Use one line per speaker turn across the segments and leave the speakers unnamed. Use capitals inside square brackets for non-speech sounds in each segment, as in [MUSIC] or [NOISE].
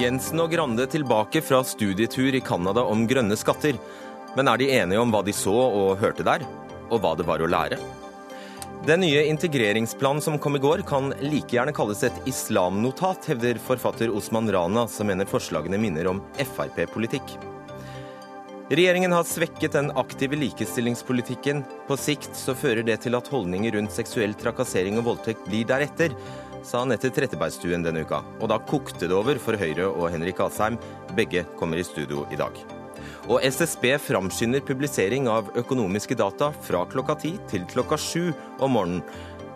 Jensen og Grande tilbake fra studietur i Canada om grønne skatter. Men er de enige om hva de så og hørte der, og hva det var å lære? Den nye integreringsplanen som kom i går, kan like gjerne kalles et islamnotat, hevder forfatter Osman Rana, som mener forslagene minner om Frp-politikk. Regjeringen har svekket den aktive likestillingspolitikken. På sikt så fører det til at holdninger rundt seksuell trakassering og voldtekt blir deretter, sa Anette Trettebergstuen denne uka. Og da kokte det over for Høyre og Henrik Asheim. Begge kommer i studio i dag. Og SSB framskynder publisering av økonomiske data fra klokka ti til klokka sju om morgenen.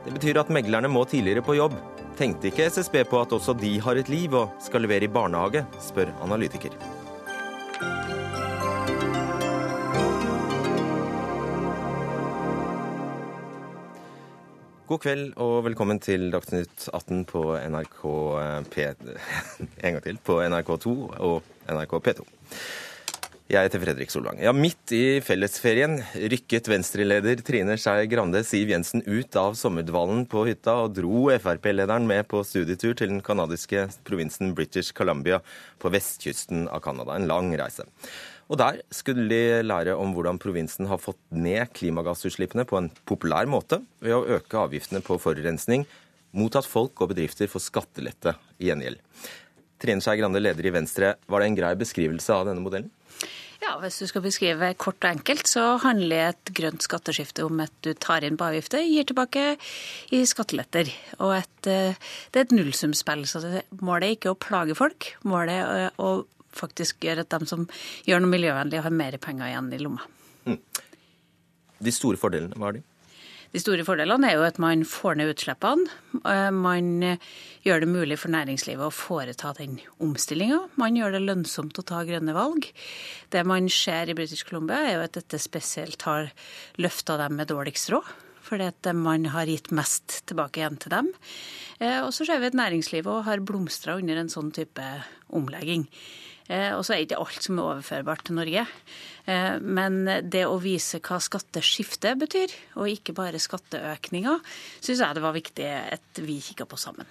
Det betyr at meglerne må tidligere på jobb. Tenkte ikke SSB på at også de har et liv og skal levere i barnehage, spør analytiker. God kveld og velkommen til Dagsnytt 18 på NRK P... [LAUGHS] En gang til. På NRK2 og NRK P2. Jeg heter Fredrik Solvang. Ja, Midt i fellesferien rykket Venstre-leder Trine Skei Grande Siv Jensen ut av sommerdvalen på hytta og dro Frp-lederen med på studietur til den canadiske provinsen British Columbia på vestkysten av Canada. En lang reise. Og der skulle de lære om hvordan provinsen har fått ned klimagassutslippene på en populær måte ved å øke avgiftene på forurensning, mot at folk og bedrifter får skattelette i gjengjeld. Trine Skei Grande, leder i Venstre, var det en grei beskrivelse av denne modellen?
Ja, Hvis du skal beskrive kort og enkelt, så handler et grønt skatteskifte om at du tar inn på avgifter, gir tilbake i skatteletter. Og et, eh, det er et nullsumspill. så Målet er ikke å plage folk, målet er å faktisk gjør at de som gjør noe miljøvennlig, har mer penger igjen i lomma. Mm.
De store fordelene, hva er de?
De store fordelene er jo at man får ned utslippene. Eh, man gjør det mulig for næringslivet å foreta den omstillinga. Man gjør det lønnsomt å ta grønne valg. Det man ser i British Columbia, er jo at dette spesielt har løfta dem med dårligst råd. Fordi at man har gitt mest tilbake igjen til dem. Eh, og så ser vi at næringslivet har blomstra under en sånn type omlegging. Eh, og så er ikke alt som er overførbart til Norge. Eh, men det å vise hva skatteskiftet betyr, og ikke bare skatteøkninger, syns jeg det var viktig at vi kikka på sammen.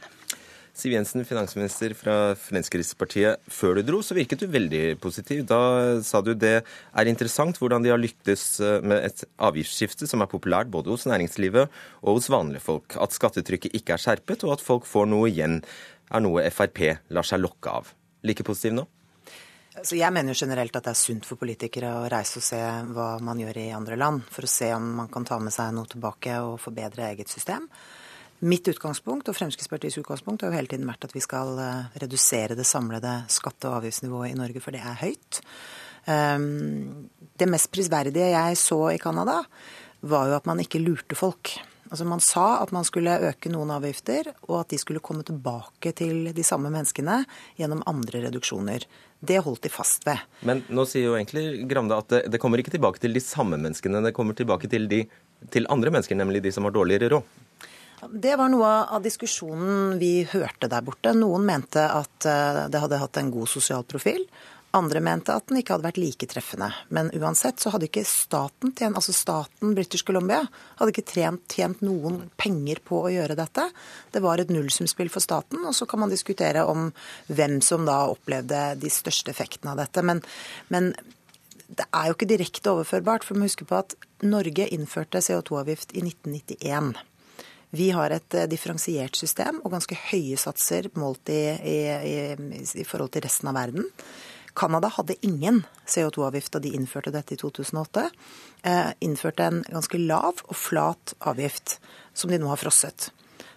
Siv Jensen, finansminister fra Fremskrittspartiet. Før du dro, så virket du veldig positiv. Da sa du det er interessant hvordan de har lyktes eh, med et avgiftsskifte som er populært både hos næringslivet og hos vanlige folk. At skattetrykket ikke er skjerpet, og at folk får noe igjen, er noe Frp lar seg lokke av. Like positiv nå?
Så jeg mener generelt at det er sunt for politikere å reise og se hva man gjør i andre land, for å se om man kan ta med seg noe tilbake og forbedre eget system. Mitt utgangspunkt og Fremskrittspartiets utgangspunkt har jo hele tiden vært at vi skal eh, redusere det samlede skatte- og avgiftsnivået i Norge, for det er høyt. Ehm, det mest prisverdige jeg så i Canada, var jo at man ikke lurte folk. Altså Man sa at man skulle øke noen avgifter, og at de skulle komme tilbake til de samme menneskene gjennom andre reduksjoner. Det holdt de fast ved.
Men nå sier jo egentlig Grande at det, det kommer ikke tilbake til de samme menneskene, det kommer tilbake til, de, til andre mennesker, nemlig de som har dårligere råd.
Det var noe av diskusjonen vi hørte der borte. Noen mente at eh, det hadde hatt en god sosial profil. Andre mente at den ikke hadde vært like treffende. Men uansett så hadde ikke staten tjent, altså staten British Columbia hadde ikke trent, tjent noen penger på å gjøre dette. Det var et nullsumspill for staten, og så kan man diskutere om hvem som da opplevde de største effektene av dette. Men, men det er jo ikke direkte overførbart, for vi må huske på at Norge innførte CO2-avgift i 1991. Vi har et eh, differensiert system og ganske høye satser målt i, i, i, i forhold til resten av verden. Canada hadde ingen CO2-avgift da de innførte dette i 2008. Eh, innførte en ganske lav og flat avgift, som de nå har frosset.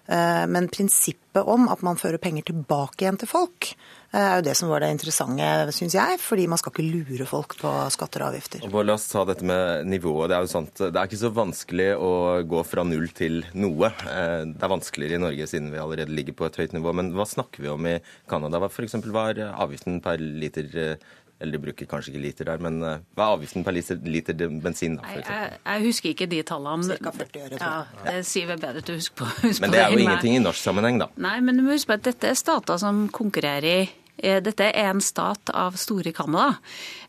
Eh, men prinsippet om at man fører penger tilbake igjen til folk, eh, er jo det som var det interessante, syns jeg. Fordi man skal ikke lure folk på skatter og avgifter.
Og la oss ta dette med nivået. Det er jo sant, det er ikke så vanskelig å gå fra null til noe. Eh, det er vanskeligere i Norge siden vi allerede ligger på et høyt nivå. Men hva snakker vi om i Canada? Hva f.eks. var avgiften per liter eller de bruker kanskje ikke liter der, men uh, hva er avgiften per liter, liter bensin? da?
Jeg, jeg, husker ikke de tallene.
Ca. 40 øre.
Ja, det sier vi bedre til å huske på.
Husk men det er jo ingenting i norsk sammenheng, da.
Nei, men du må huske på at dette er stater som konkurrerer i dette er en stat av store Canada,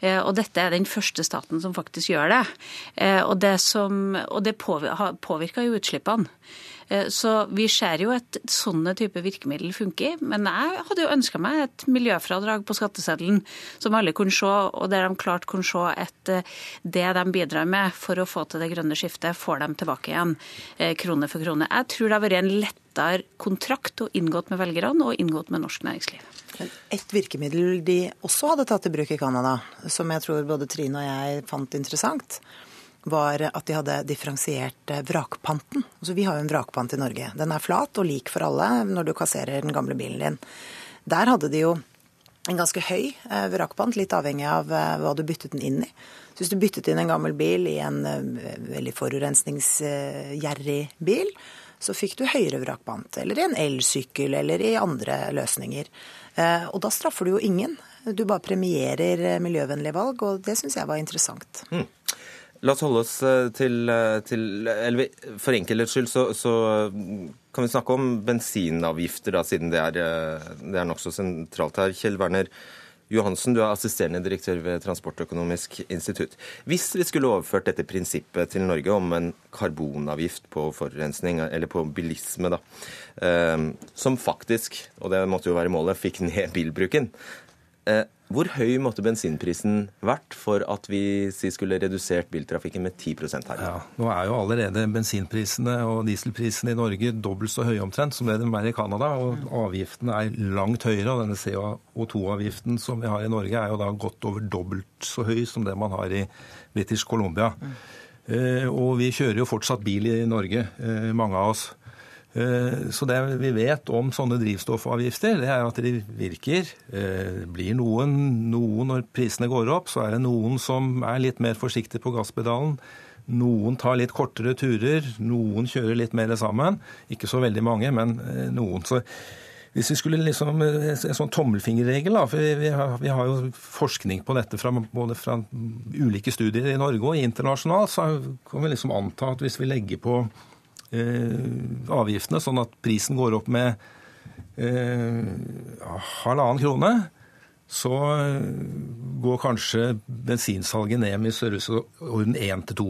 eh, og dette er den første staten som faktisk gjør det. Og det, som, og det påvirker jo utslippene. Eh, så vi ser jo at sånne type virkemiddel funker. Men jeg hadde jo ønska meg et miljøfradrag på skatteseddelen som alle kunne se, og der de klart kunne se at eh, det de bidrar med for å få til det grønne skiftet, får dem tilbake igjen krone for krone. Jeg tror det har vært en lettere kontrakt å inngått med velgerne og inngått med norsk næringsliv.
Men et virkemiddel de også hadde tatt i bruk i Canada, som jeg tror både Trine og jeg fant interessant, var at de hadde differensiert eh, vrakpanten. Altså, vi har jo en vrakpant i Norge. Den er flat og lik for alle når du kasserer den gamle bilen din. Der hadde de jo en ganske høy eh, vrakpant, litt avhengig av eh, hva du byttet den inn i. Så hvis du byttet inn en gammel bil i en veldig forurensningsgjerrig bil, så fikk du høyere vrakpant. Eller i en elsykkel, eller i andre løsninger. Og da straffer du jo ingen. Du bare premierer miljøvennlige valg, og det syns jeg var interessant. Mm.
La oss holde oss eh, til, eh, til eller For enkelhets skyld så, så, kan vi snakke om bensinavgifter, da, siden det er, eh, det er nokså sentralt her. Kjell Werner Johansen, du er assisterende direktør ved Transportøkonomisk institutt. Hvis vi skulle overført dette prinsippet til Norge om en karbonavgift på forurensning, eller på bilisme, da, som faktisk, og det måtte jo være målet, fikk ned bilbruken, hvor høy måtte bensinprisen vært for at vi skulle redusert biltrafikken med 10 her?
Ja, nå er jo allerede bensinprisene og dieselprisene i Norge dobbelt så høye omtrent som det de er i Canada. Og avgiftene er langt høyere. Og denne CO2-avgiften som vi har i Norge er jo da godt over dobbelt så høy som det man har i British Columbia. Mm. Eh, og vi kjører jo fortsatt bil i Norge, eh, mange av oss. Eh, så det vi vet om sånne drivstoffavgifter, det er at de virker. Eh, blir noen, noen når prisene går opp, så er det noen som er litt mer forsiktig på gasspedalen. Noen tar litt kortere turer, noen kjører litt mer sammen. Ikke så veldig mange, men eh, noen. Så hvis vi skulle liksom, En sånn tommelfingerregel, da, for vi har, vi har, jo forskning på dette fra, både fra ulike studier i Norge og internasjonalt, så kan vi liksom anta at hvis vi legger på avgiftene, sånn at prisen går opp med eh, halvannen krone, så eh, går kanskje bensinsalget ned med størrelsesorden 1-2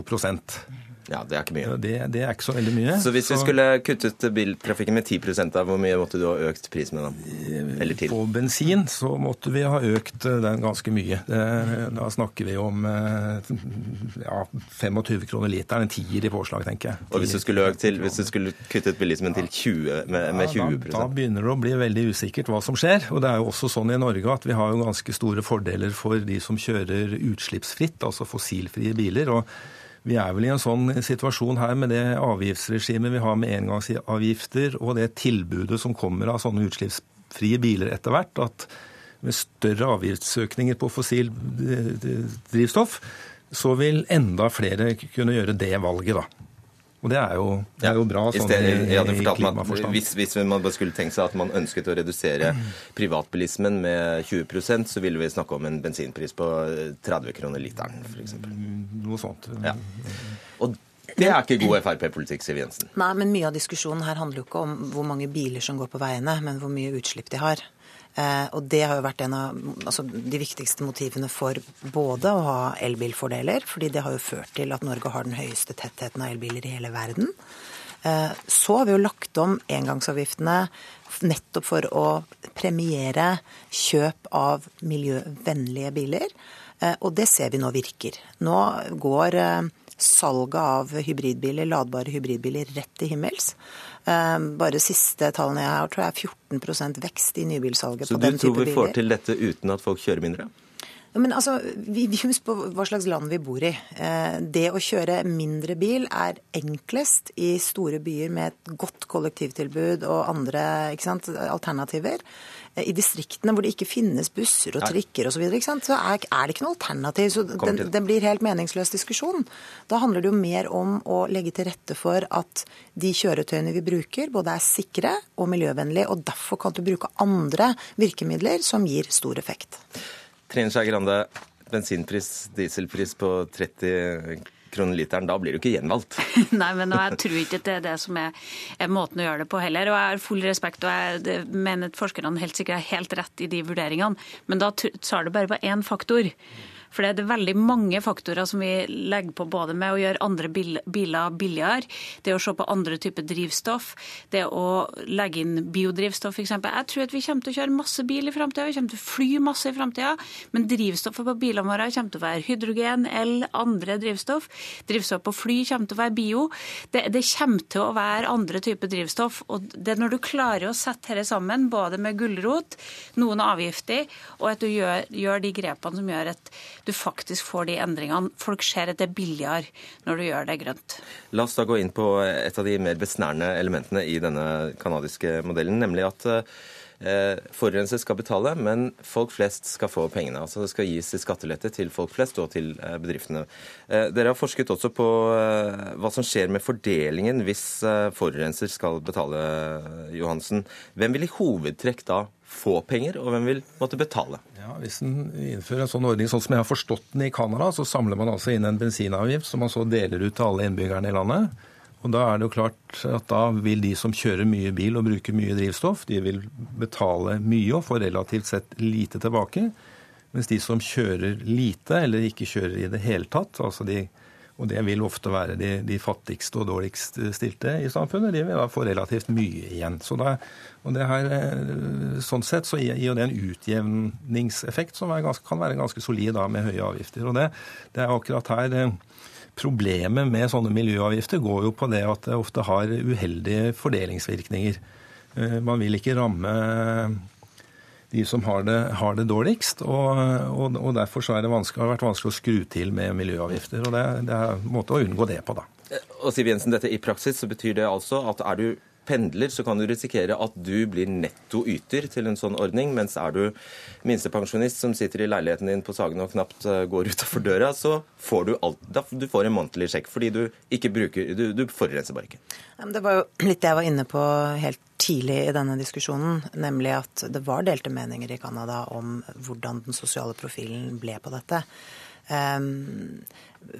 ja, Det er ikke mye.
Det, det, er ikke så veldig mye.
Så hvis vi skulle kuttet biltrafikken med 10 da, hvor mye måtte du ha økt prisen med da?
Eller til? På bensin så måtte vi ha økt eh, den ganske mye. Da snakker vi om eh, ja, 25 kroner literen. En tier i påslag, tenker jeg.
Og hvis du skulle, til, hvis du skulle kuttet bilismen til 20, med, med 20
da, da begynner det å bli veldig usikkert hva som skjer. Og det er jo også sånn i Norge at vi har jo ganske store fordeler for de som kjører utslippsfritt, altså fossilfrie biler. og vi er vel i en sånn situasjon her med det avgiftsregimet vi har med engangsavgifter og det tilbudet som kommer av sånne utslippsfrie biler etter hvert, at med større avgiftsøkninger på fossil drivstoff, så vil enda flere kunne gjøre det valget, da. Og det er jo, det er jo bra sånn i,
i, meg klimaforstand. Hvis, hvis, man skulle tenkt seg at man ønsket å redusere privatbilismen med 20% så ville vi snakke om en bensinpris på 30 kroner literen, f.eks.
Noe sånt.
Ja. Og det er ikke god Frp-politikk, Siv Jensen.
Nei, men mye av diskusjonen her handler jo ikke om hvor mange biler som går på veiene, men hvor mye utslipp de har. Eh, og det har jo vært en av altså, de viktigste motivene for både å ha elbilfordeler, fordi det har jo ført til at Norge har den høyeste tettheten av elbiler i hele verden. Eh, så har vi jo lagt om engangsavgiftene nettopp for å premiere kjøp av miljøvennlige biler. Eh, og det ser vi nå virker. Nå går salget av hybridbiler, ladbare hybridbiler rett til himmels. Ehm, bare siste tallene jeg har, tror jeg er 14% vekst i nybilsalget på den type biler. Så
du tror vi får til dette uten at folk kjører mindre?
Ja, men altså, vi, Husk på hva slags land vi bor i. Eh, det å kjøre mindre bil er enklest i store byer med et godt kollektivtilbud og andre sant, alternativer. I distriktene hvor det ikke finnes busser og trikker osv., så, så er, er, det ikke noe alternativ. Så den, den, blir helt meningsløs diskusjon. Da handler det jo mer om å legge til rette for at de kjøretøyene vi bruker, både er sikre og miljøvennlige, og derfor kan du bruke andre virkemidler som gir stor effekt.
Trine Skei Grande, bensinpris, dieselpris på 30 kroner literen, da blir du ikke gjenvalgt. [LAUGHS]
Nei, men jeg tror ikke det er det som er, er, måten å gjøre det på heller. Og jeg har full respekt, og jeg mener at forskerne helt sikkert er helt rett i de vurderingene. Men da tar det bare på én faktor. For det er veldig mange faktorer som vi legger på både med å gjøre andre biler billigere, det å se på andre typer drivstoff, det å legge inn biodrivstoff f.eks. Jeg tror at vi kommer til å kjøre masse bil i framtida, vi kommer til å fly masse i framtida, men drivstoffet på bilene våre kommer til å være hydrogen, el, andre drivstoff. Drivstoff på fly kommer til å være bio. Det, det kommer til å være andre typer drivstoff. og det er Når du klarer å sette dette sammen, både med gulrot, noen avgifter, og at du gjør, gjør de grepene som gjør at du faktisk får de endringene. Folk ser at det er billigere når du gjør det grønt.
La oss da gå inn på et av de mer besnærende elementene i denne kanadiske modellen, nemlig at eh, forurenser skal betale, men folk flest skal få pengene. Altså Det skal gis skattelette til folk flest og til eh, bedriftene. Eh, dere har forsket også på hva som skjer med fordelingen hvis forurenser skal betale, Johansen. Hvem vil i hovedtrekk da få penger, og hvem vil måtte betale?
Ja, Hvis en innfører en sånn ordning sånn som jeg har forstått den i Canada, så samler man altså inn en bensinavgift som man så deler ut til alle innbyggerne i landet. Og Da er det jo klart at da vil de som kjører mye bil og bruker mye drivstoff, de vil betale mye og få relativt sett lite tilbake. Mens de som kjører lite eller ikke kjører i det hele tatt, altså de, og det vil ofte være de, de, fattigste og dårligst stilte i samfunnet, de vil da få relativt mye igjen. Så da, og det her, eh, sånn sett så gir det en utjevningseffekt som ganske, kan være ganske solid da, med høye avgifter. Og det, det er akkurat her eh, Problemet med sånne miljøavgifter går jo på det at det ofte har uheldige fordelingsvirkninger. Eh, man vil ikke ramme de som har det, har det dårligst, og, og, og, derfor så det har vært vanskelig å skru til med miljøavgifter. og Det, det er en måte å unngå det på, da.
Eh, og Siv Jensen, dette I praksis så betyr det altså at er du pendler, så kan du risikere at du blir nettoyter til en sånn ordning, mens er du minstepensjonist som sitter i leiligheten din på Sagen og knapt eh, går utafor døra, så får du, alt, du får en månedlig sjekk fordi du ikke bruker Du, du forurenser bare ikke.
Det var jo [CLEARS THROAT] litt det jeg var inne på helt tidlig i denne diskusjonen, nemlig at det var delte meninger i Canada om hvordan den sosiale profilen ble på dette. Um,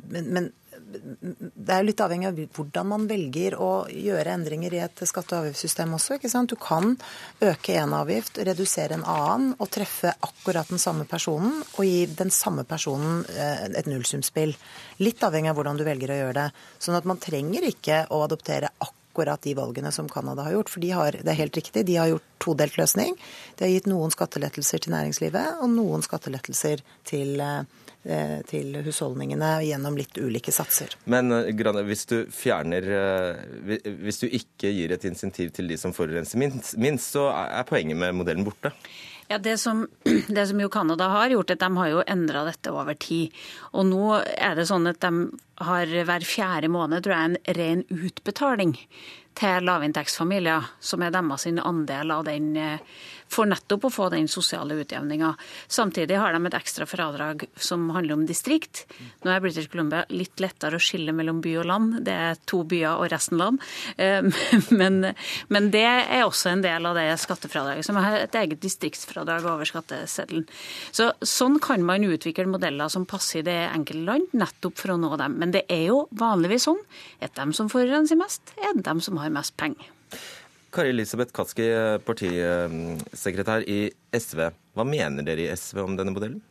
men, men det er litt avhengig av hvordan man velger å gjøre endringer i et skatte- og avgiftssystem også. ikke sant? Du kan øke en avgift, redusere en annen og treffe akkurat den samme personen og gi den samme personen eh, et nullsumspill. Litt avhengig av hvordan du velger å gjøre det. Sånn at man trenger ikke å adoptere akkurat de valgene som Canada har gjort. For de har, det er helt riktig, de har gjort todelt løsning. De har gitt noen skattelettelser til næringslivet og noen skattelettelser til Eh, til husholdningene gjennom litt ulike satser.
Men eh, Grane, hvis du fjerner eh, Hvis du ikke gir et insentiv til de som forurenser minst, minst så er poenget med modellen borte?
Ja, det som, [CLEARS THROAT] det som, jo Canada har gjort, at de har jo endra dette over tid. Og nå er det sånn at de har hver fjerde måned tror jeg, en ren utbetaling til lavinntektsfamilier, som er deres andel av den for nettopp å få den sosiale utjevninga. Samtidig har de et ekstra fradrag som handler om distrikt. Nå er British Columbia litt lettere å skille mellom by og land. Det er to byer og resten land. Eh, [LAUGHS] men, men det er også en del av det skattefradraget, som har et eget distriktsfradrag over skatteseddelen. Så, sånn kan man utvikle modeller som passer i det enkelte land, nettopp for å nå dem. Men det er jo vanligvis sånn at de som forurenser mest, er de som har mest penger.
Kari Elisabeth Kaski, partisekretær i SV. Hva mener dere i SV om denne modellen?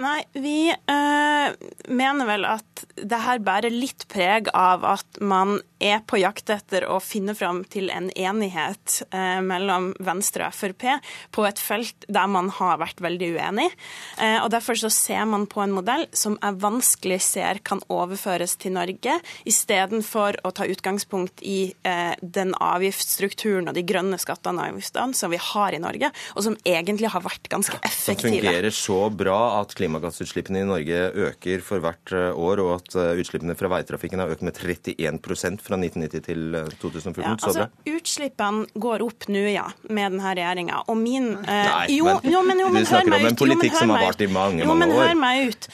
Nei, vi øh, mener vel at det her bærer litt preg av at man er på jakt etter å finne fram til en enighet eh, mellom Venstre og Frp på et felt der man har vært veldig uenig. Eh, og Derfor så ser man på en modell som jeg vanskelig ser kan overføres til Norge, istedenfor å ta utgangspunkt i eh, den avgiftsstrukturen og de grønne skattene og avgiftene som vi har i Norge, og som egentlig har vært ganske effektive.
Som fungerer så bra at klimagassutslippene i Norge øker for hvert eh, år, og at eh, utslippene fra veitrafikken har økt med 31% fra 1990 til 2014. Ja, altså,
utslippene går opp nå, ja, med denne regjeringa. Og min
eh, Nei, jo, men, jo, men, jo, men, du snakker om en politikk som har vart i mange, mange år.
Jo, men hør meg ut.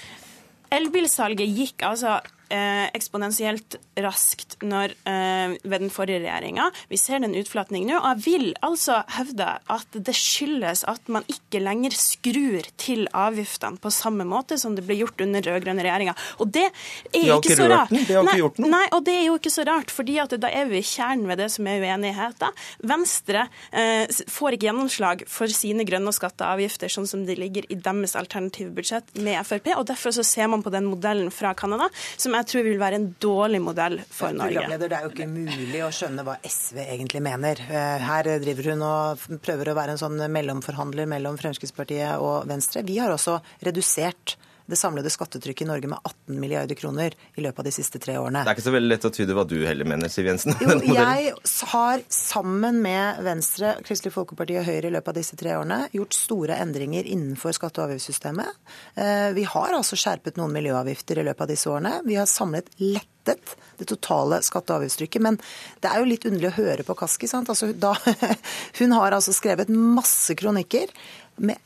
Elbilsalget gikk altså eh, eksponentielt raskt når, eh, ved den forrige regjeringa. Vi ser den utflatning nå. og Jeg vil altså hevde at det skyldes at man ikke lenger skrur til avgiftene på samme måte som det ble gjort under rød-grønne regjeringa. Og det er
har
ikke så rart.
den, de har ikke
Nei,
gjort noe.
Nei, og det er jo ikke så rart, fordi at da er vi i kjernen ved det som er uenigheten. Venstre eh, får ikke gjennomslag for sine grønne skatter og avgifter sånn som de ligger i deres alternative budsjett med Frp, og derfor så ser man på den modellen fra Canada, som jeg tror vil være en dårlig modell for Norge.
Programleder, Det er jo ikke mulig å skjønne hva SV egentlig mener. Eh, Her driver hun og prøver å være en sånn mellomforhandler mellom Fremskrittspartiet og Venstre. Vi har også redusert det samlede skattetrykket i Norge med 18 milliarder kroner i løpet av de siste tre årene.
Det er ikke så veldig lett å tyde hva du heller mener, Siv Jensen.
Jo, [LAUGHS] jeg har sammen med Venstre, Kristelig Folkeparti og Høyre i løpet av disse tre årene gjort store endringer innenfor skatte- og avgiftssystemet. Eh, Vi har altså skjerpet noen miljøavgifter i løpet av disse årene. Vi har samlet lettet det totale skatte- og avgiftstrykket. Men det er jo litt underlig å høre på Kaski. sant? Altså, da, [LAUGHS] hun har altså skrevet masse kronikker med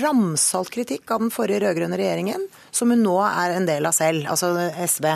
ramsalt kritikk av den forrige rød-grønne regjeringen, som hun nå er en del av selv, altså SV.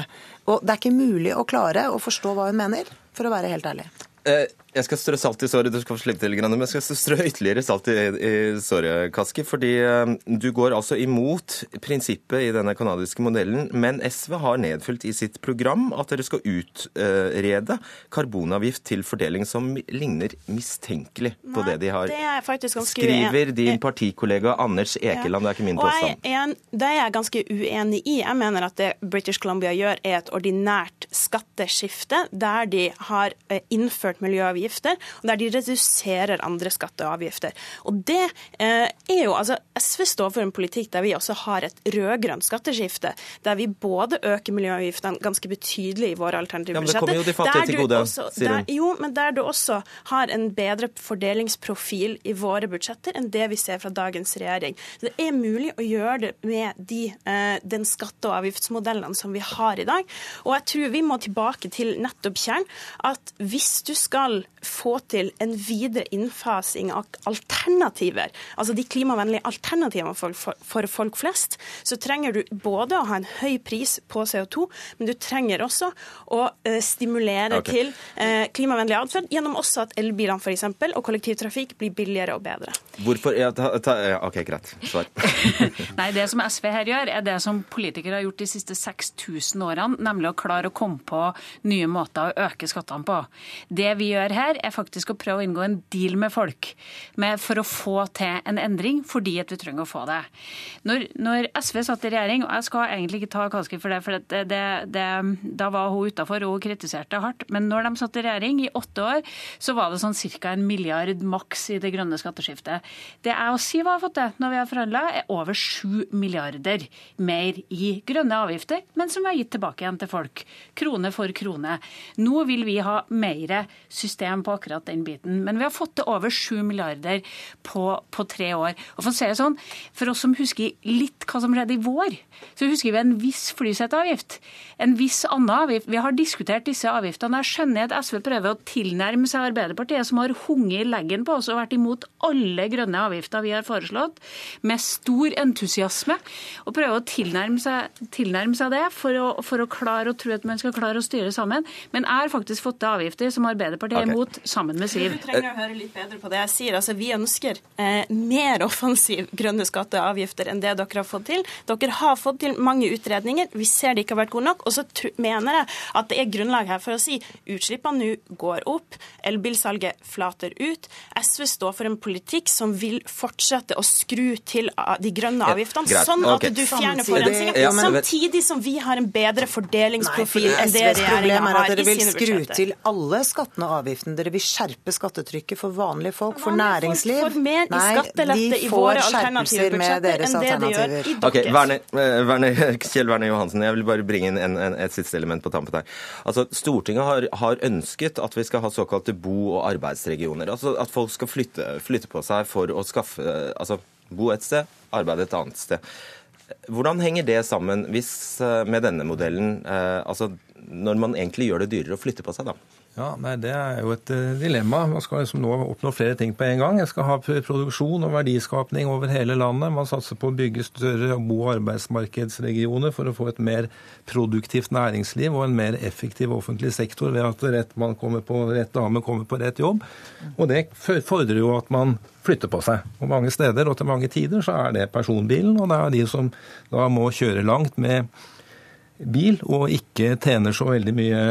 Og det er ikke mulig å klare å forstå hva hun mener, for å være helt ærlig.
Eh, Jeg skal strø salt i såret, du skal få slippe til, men jeg skal strø ytterligere salt i, i såret, Kaski. Fordi eh, du går altså imot prinsippet i denne kanadiske modellen, men SV har nedfylt i sitt program at dere skal utrede karbonavgift til fordeling som ligner mistenkelig på
Nei,
det de har.
det er faktisk ganske
Skriver din partikollega Anders Ekeland, det er ikke min
Og jeg,
påstand.
er det er jeg ganske uenig i. Jeg mener at det British Columbia gjør, er et ordinært skatteskifte, der de har innført innført miljøavgifter, og der de reduserer andre skatter og avgifter. Og det eh, er jo, altså SV står for en politikk der vi også har et rød-grønt skatteskifte, der vi både øker miljøavgiftene ganske betydelig i våre alternative
Ja, men det kommer jo de fattige til gode,
også-
sier hun.
der- jo, men der du også har en bedre fordelingsprofil i våre budsjetter enn det vi ser fra dagens regjering. Så det er mulig å gjøre det med de, eh, den skatte- og avgiftsmodellene som vi har i dag. Og jeg tror vi må tilbake til nettopp kjernen, at hvis du skal få til en videre innfasing av alternativer, altså de klimavennlige alternativene for, for, for folk flest, så trenger du både å ha en høy pris på CO2, men du trenger også å eh, stimulere
okay.
til eh, klimavennlig atferd gjennom også at elbilene for eksempel, og kollektivtrafikk blir billigere og bedre.
Hvorfor ja, ta, ta, ja, OK, greit. Svar. [LAUGHS]
Nei, det som SV her gjør, er det som politikere har gjort de siste 6000 årene, nemlig å klare å komme på nye måter å øke skattene på. Det vi gjør her, er faktisk å prøve å inngå en deal med folk med, for å få til en endring, fordi at vi trenger å få det. Når, når SV satt i regjering, og jeg skal egentlig ikke ta Kaski for det, for det, det, det, da var hun utafor og hun kritiserte hardt, men når de satt i regjering i åtte år, så var det sånn ca. en milliard maks i det grønne skatteskiftet. Det jeg og Siv har fått til når vi har forhandla, er over sju milliarder mer i grønne avgifter, men som har gitt tilbake igjen til folk. Krone for krone. Nå vil vi ha mer system på akkurat den biten, men vi har fått til over 7 milliarder på, på tre år. Og for å si det sånn, for oss som husker litt hva som skjedde i vår, så husker vi en viss flyseteavgift. En viss annen avgift. Vi har diskutert disse avgiftene. Jeg skjønner at SV prøver å tilnærme seg Arbeiderpartiet, som har hunget i leggen på oss og vært imot alle grønne avgifter vi har foreslått, med stor entusiasme. Og prøver å tilnærme seg, tilnærme seg det for å, for å klare å tro at man skal klare å styre sammen. Men jeg har faktisk fått til avgifter som Arbeiderpartiet er
Ok.
Imot, sammen med Siv.
Du trenger å høre litt bedre på det jeg sier. Altså, vi ønsker eh, mer offensiv grønne skatteavgifter og avgifter enn det dere har fått til. Dere har fått til mange utredninger. Vi ser det ikke har vært gode nok. Og så mener jeg at det er grunnlag her for å si utslippene nå går opp, elbilsalget flater ut. SV står for en politikk som vil fortsette å skru til ah, de grønne avgiftene,
ja,
sånn at
okay.
du fjerner forurensninga,
Ja,
samtidig som vi har en bedre fordelingsprofil
Nei,
enn det
SVs
regjeringa
problem er
har
at dere vil skru til alle skattene og avgiftene. Dere vil skjerpe skattetrykket for vanlige folk, for
Vanlige folk
næringsliv.
får mer i skattelette i
får
våre alternative budsjetter
deres
enn det de gjør
alternativer.
i deres.
Werner, eh, Werner, [LAUGHS] Kjell Werner Johansen, jeg vil bare bringe inn en, en, et siste element på tampen her. Altså, Stortinget har, har ønsket at vi skal ha såkalte bo- og arbeidsregioner. Altså At folk skal flytte, flytte på seg for å skaffe Altså bo et sted, arbeide et annet sted. Hvordan henger det sammen hvis, eh, med denne modellen? eh, altså når man egentlig gjør det dyrere å flytte på seg, da?
Ja, nei, Det er jo et uh, dilemma. Man skal liksom nå oppnå flere ting på en gang. Jeg skal ha produksjon og verdiskapning over hele landet. Man satser på å bygge større bo- og arbeidsmarkedsregioner for å få et mer produktivt næringsliv og en mer effektiv offentlig sektor ved at rett, man kommer på, rett dame kommer på rett jobb. Og det fordrer jo at man flytter på seg. Og mange steder og til mange tider så er det personbilen, og det er de som da må kjøre langt med bil og ikke tjener så veldig mye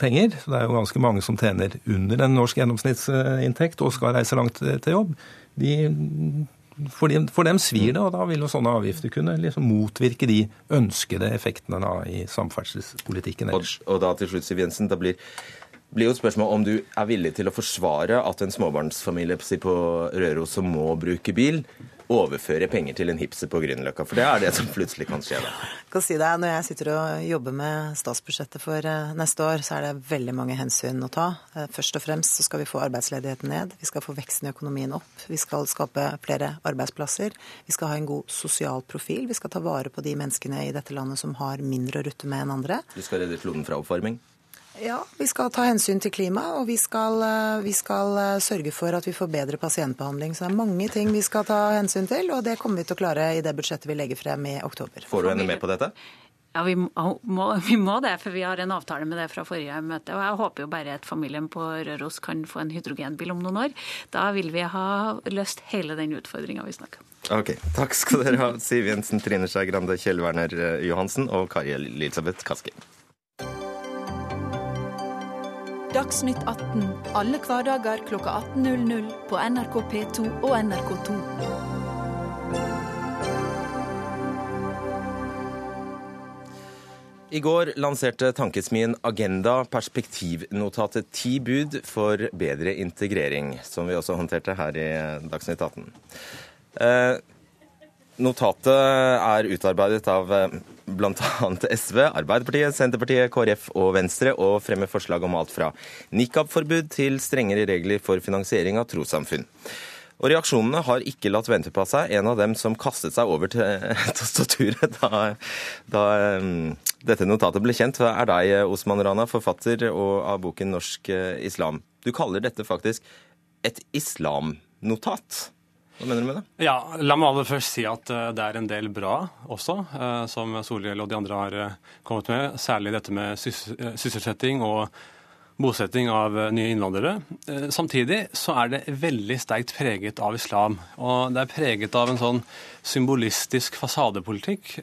penger. Så det er jo ganske mange som tjener under en norsk gjennomsnittsinntekt og skal reise langt til jobb. De, for, dem, for, dem, svir det, og da vil jo sånne avgifter kunne liksom motvirke de ønskede effektene da, i samferdselspolitikken ellers.
Og, og, da til slutt, Siv Jensen, da blir, blir jo spørsmål om du er villig til å forsvare at en småbarnsfamilie på Røros som må bruke bil, overføre penger til en hipster på Grünerløkka. For det er det som plutselig kan skje da.
Kan si deg, Når jeg sitter og jobber med statsbudsjettet for eh, neste år, så er det veldig mange hensyn å ta. Eh, først og fremst så skal vi få arbeidsledigheten ned. Vi skal få veksten i økonomien opp. Vi skal skape flere arbeidsplasser. Vi skal ha en god sosial profil. Vi skal ta vare på de menneskene i dette landet som har mindre å rutte med enn andre.
Du skal redde kloden fra oppvarming?
Ja, vi skal ta hensyn til klimaet, og vi skal, eh, vi skal, eh, sørge for at vi får bedre pasientbehandling. Så det er mange ting vi skal ta hensyn til, og det kommer vi til å klare i det budsjettet vi legger frem i oktober.
Får du henne med på dette?
Ja, vi må, vi må, det, for vi har en avtale med det fra forrige møte. Og jeg håper jo bare at familien på Røros kan få en hydrogenbil om noen år. Da vil vi ha løst hele den utfordringa vi snakker
om. Ok, Takk skal dere ha, Siv Jensen, Trine Skei Grande, Kjell Werner eh, Johansen og Kari Elisabeth Kaski.
Dagsnytt 18 alle hverdager kl 18.00 på NRK P2 og NRK2.
I går lanserte tankesmien Agenda perspektivnotatet Ti bud for bedre integrering, som vi også håndterte her i Dagsnytt 18. Eh, Notatet er utarbeidet av eh, bl.a. SV, Arbeiderpartiet, Senterpartiet, KrF og Venstre, og fremmer forslag om alt fra nikab-forbud til strengere regler for finansiering av trossamfunn. Og reaksjonene har ikke latt vente på seg. En av dem som kastet seg over tastaturet [LAUGHS] da, da um, dette notatet ble kjent, er deg, Osman Rana, forfatter av boken 'Norsk eh, islam'. Du kaller dette faktisk et islamnotat. Hva mener du med det?
Ja, La meg aller først si at eh, det er en del bra også, eh, som Solhjell og de andre har eh, kommet med. Særlig dette med sysselsetting og bosetting av nye innvandrere. Samtidig så er det veldig sterkt preget av islam. Og det er preget av en sånn symbolistisk fasadepolitikk.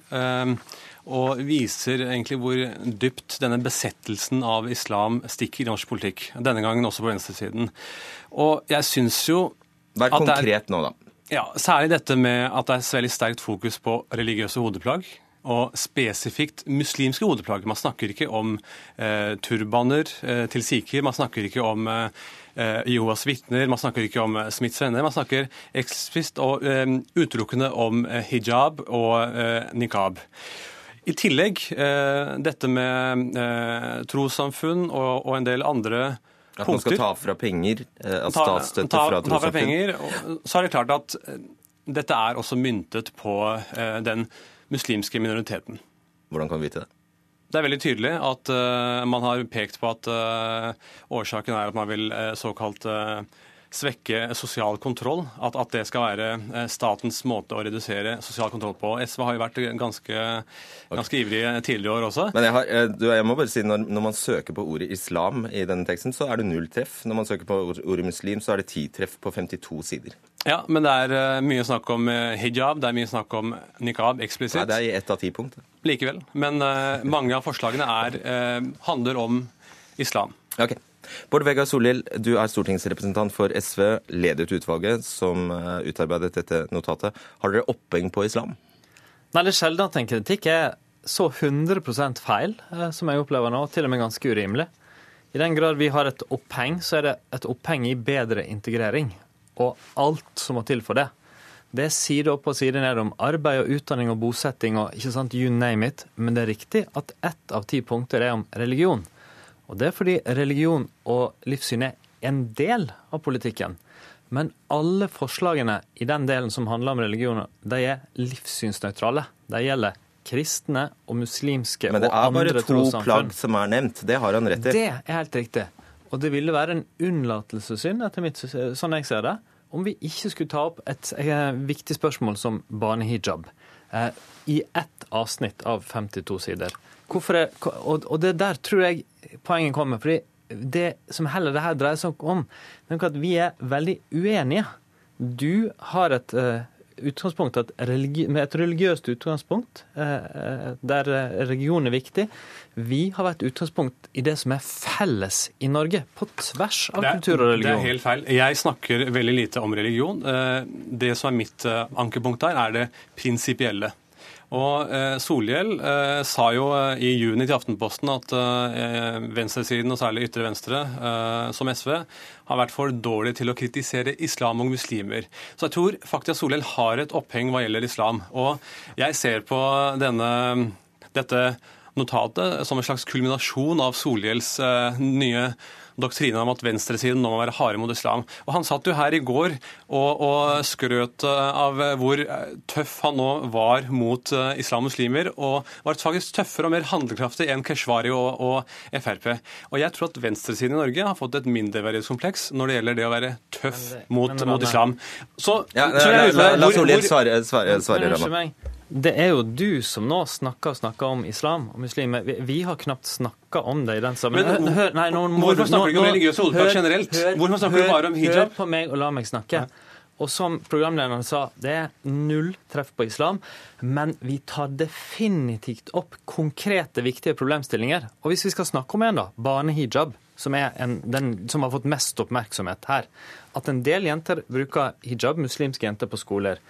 Og viser egentlig hvor dypt denne besettelsen av islam stikker i norsk politikk. Denne gangen også på venstresiden. Og jeg syns jo
Vær konkret nå, da.
Ja, Særlig dette med at det er veldig sterkt fokus på religiøse hodeplagg. Og spesifikt muslimske hodeplagg. Man snakker ikke om eh, turbaner eh, til sikher. Man snakker ikke om eh, Jehovas vitner. Man snakker ikke om eh, Smiths venner. Man snakker eksplisitt og eh, utelukkende om eh, hijab og nikab. I tillegg dette med trossamfunn og, og en del andre
at man skal ta fra penger, eh, at statsstøtte fra trossamfunn?
Så er det klart at eh, dette er også myntet på eh, den muslimske minoriteten.
Hvordan kan vi vite det?
Det er veldig tydelig at uh, man har pekt på at uh, årsaken er at man vil uh, såkalt svekke sosial kontroll. At, at, det skal være eh, statens måte å redusere sosial kontroll på. SV har jo vært ganske, ganske ivrige tidligere år også.
Men jeg, har, du, jeg, må bare si, når, når, man søker på ordet islam i denne teksten, så er det null treff. Når man søker på ordet muslim, så er det ti treff på 52 sider.
Ja, men det er uh, mye snakk om hijab, det er mye snakk om nikab eksplisitt.
Nei, det er i ett av ti punkt.
Likevel. Men uh, mange av forslagene er, uh, handler om islam.
Okay. Bård Vegar Solhjell, du er stortingsrepresentant for SV, ledet utvalget som eh, utarbeidet dette notatet. Har dere oppheng på islam?
Nei, det er sjelden at en kritikk er så 100 feil eh, som jeg opplever nå, til og med ganske urimelig. I den grad vi har et oppheng, så er det et oppheng i bedre integrering. Og alt som må til for det. Det er side opp og side ned om arbeid og utdanning og bosetting og ikke sant, you name it. Men det er riktig at ett av ti punkter er om religion. Og det er fordi religion og livssyn er en del av politikken. Men alle forslagene i den delen som handler om religion, de er livssynsnøytrale. De gjelder kristne og muslimske og andre trossamfunn.
Men det er bare to plagg som er nevnt. Det har han rett i.
Det er helt riktig. Og det ville være en unnlatelsessynd, etter mitt, sånn jeg ser det, om vi ikke skulle ta opp et eh, viktig spørsmål som barnehijab eh, i ett avsnitt av 52 sider. Hvorfor er, og, det der tror jeg poenget kommer. fordi det som heller det her dreier seg om, er at vi er veldig uenige. Du har et eh, utgangspunkt, at med et religiøst utgangspunkt, eh, der eh, religion er viktig. Vi har vært utgangspunkt i det som er felles i Norge, på tvers av
er-
kultur og religion.
Det er helt feil. Jeg snakker veldig lite om religion. Eh, Det som er mitt eh, ankepunkt der, er det prinsipielle. Og eh, Solhjell eh, sa jo eh, i juni til Aftenposten at eh, venstresiden, og særlig ytre venstre, eh, som SV, har vært for dårlig til å kritisere islam og muslimer. Så jeg tror faktisk at Solhjell har et oppheng hva gjelder islam. Og jeg ser på denne, dette notatet som en slags kulminasjon av Solhjells eh, nye doktrine om at venstresiden nå må være harde mot islam. Og Han satt jo her i går og, og skrøt eh, av hvor eh, tøff han nå var mot eh, islam og muslimer, og var faktisk tøffere og mer handlekraftig enn Keshvari og, og Frp. Og jeg tror at venstresiden i Norge har fått et mindreverdighetskompleks når det gjelder det å være tøff mot, mot islam. Så,
Ja,
så jeg
la,
på
la, la
hvor-
Solhjell
hvor-
svare,
Det er jo du som nå snakker og snakker om islam og muslimer. Vi, vi har knapt snakka om det i den sammenhengen.
Men
Hør- nei, nå må
hvorfor snakker du ikke om religiøse hodeplagg generelt?
hør-
Hvorfor snakker du bare om hijab?
Hør på meg og la meg snakke. Og som programlederen sa, det er null treff på islam, men vi tar definitivt opp konkrete, viktige problemstillinger. Og hvis vi skal snakke om en, da, barnehijab, som en, den som har fått mest oppmerksomhet her. At en del jenter bruker hijab, muslimske jenter, på skoler.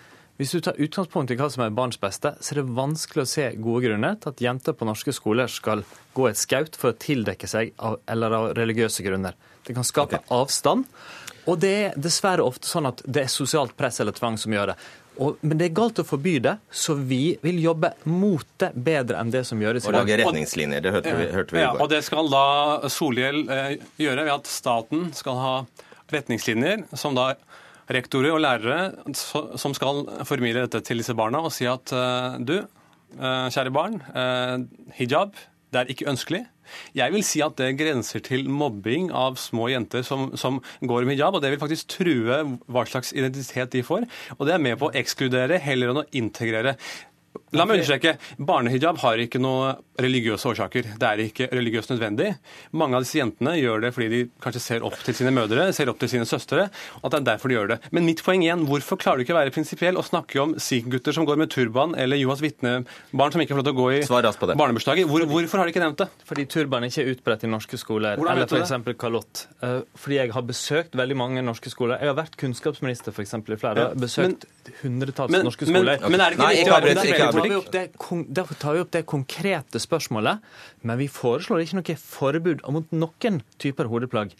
Hvis du tar utgangspunkt i hva som er barns beste, så er det vanskelig å se gode grunner til at jenter på norske skoler skal gå et skaut for å tildekke seg av, eller av religiøse grunner. Det kan skape avstand. Og det er dessverre ofte sånn at det er sosialt press eller tvang som gjør det. Og, men det er galt å forby det, så vi vil jobbe mot det bedre enn det som gjøres
Og lage retningslinjer. Det hørte vi, hørte vi i
Ja, og det skal da Solhjell eh, gjøre ved at staten skal ha retningslinjer som da rektorer og lærere som skal formidle dette til disse barna og si at eh, du, eh, kjære barn, eh, hijab, det er ikke ønskelig. Jeg vil si at det grenser til mobbing av små jenter som, som går med hijab, og det vil faktisk true hva slags identitet de får. Og det er med på å ekskludere heller enn å integrere. La meg understreke, barnehijab har ikke noe religiøse årsaker. Det er ikke religiøst nødvendig. Mange av disse jentene gjør det fordi de kanskje ser opp til sine mødre, ser opp til sine søstre, og at det er derfor de gjør det. Men mitt poeng igjen, hvorfor klarer du ikke å være prinsipiell og snakke om sikh-gutter som går med turban, eller Johas vitnebarn som ikke får lov til å gå i barnebursdager? Hvor, hvorfor har de ikke nevnt det?
Fordi turban ikke er utbredt i norske skoler.
Hvordan
eller f.eks. kalott. Eh, Fordi jeg har besøkt veldig mange norske skoler. Jeg har vært kunnskapsminister for eksempel, i flere år. Besøkt hundretalls
men-
norske
men-
skoler.
men er det
tar, vi det, derfor tar vi opp det konkrete spørsmålet, men vi foreslår ikke noe forbud mot noen typer hodeplagg.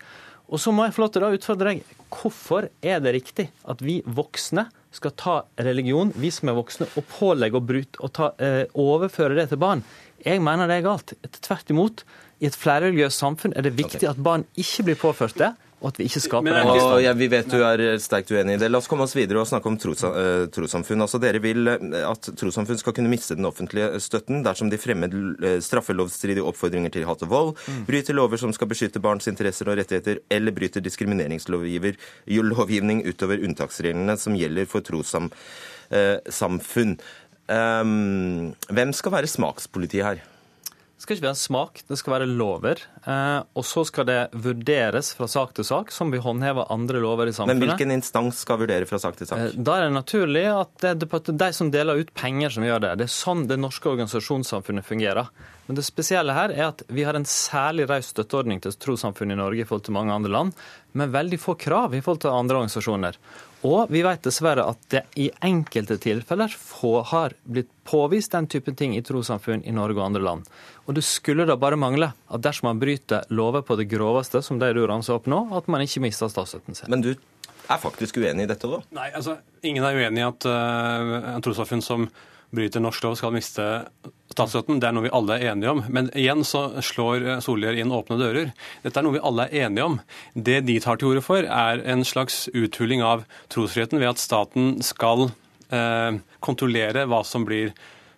Og så må jeg få lov til å utfordre deg. Hvorfor er det riktig at vi voksne skal ta religion, vi som er voksne, og pålegge å brute, og ta, eh, overføre det til barn? Jeg mener det er galt. Tvert imot. I et flerreligiøst samfunn er det viktig at barn ikke blir påført det, og at vi ikke skaper
er
den
ja, Vi vet du er sterkt uenig i det. La oss komme oss videre og snakke om eh, trossamfunn. Altså, dere vil eh, at trossamfunn skal kunne miste den offentlige støtten dersom de fremmer straffelovstridige straffelovsstridige oppfordringer til hat og vold, bryter lover som skal beskytte barns interesser og rettigheter, eller bryter diskrimineringslovgivning lovgivning utover unntaksreglene som gjelder for trossamfunn. Um, hvem skal være smakspoliti her?
Det skal ikke være smak, det skal være lover. Eh, og så skal det vurderes fra sak til sak, som vi håndhever andre lover i samfunnet.
Men hvilken instans skal vurdere fra sak til sak?
Eh, Da er det naturlig at det er de som deler ut penger, som gjør det. Det er sånn det norske organisasjonssamfunnet fungerer. Men det spesielle her er at vi har en særlig raus støtteordning til trossamfunn i Norge i forhold til mange andre land, med veldig få krav i forhold til andre organisasjoner. Og vi vet dessverre at det i enkelte tilfeller få har blitt påvist den typen ting i trossamfunn i Norge og andre land. Og det skulle da bare mangle at dersom man bryter lover på det groveste, som de du ramser opp nå, at man ikke mister statsstøtten sin.
Men du er faktisk uenig i dette, da?
Nei, altså, Ingen er uenig i at uh, trossamfunn som bryter norsk lov, skal miste statsstøtten. Det er noe vi alle er enige om. Men igjen så slår eh, Solhjell inn åpne dører. Dette er noe vi alle er enige om. Det de tar til orde for, er en slags uthuling av trosfriheten ved at staten skal eh, kontrollere hva som blir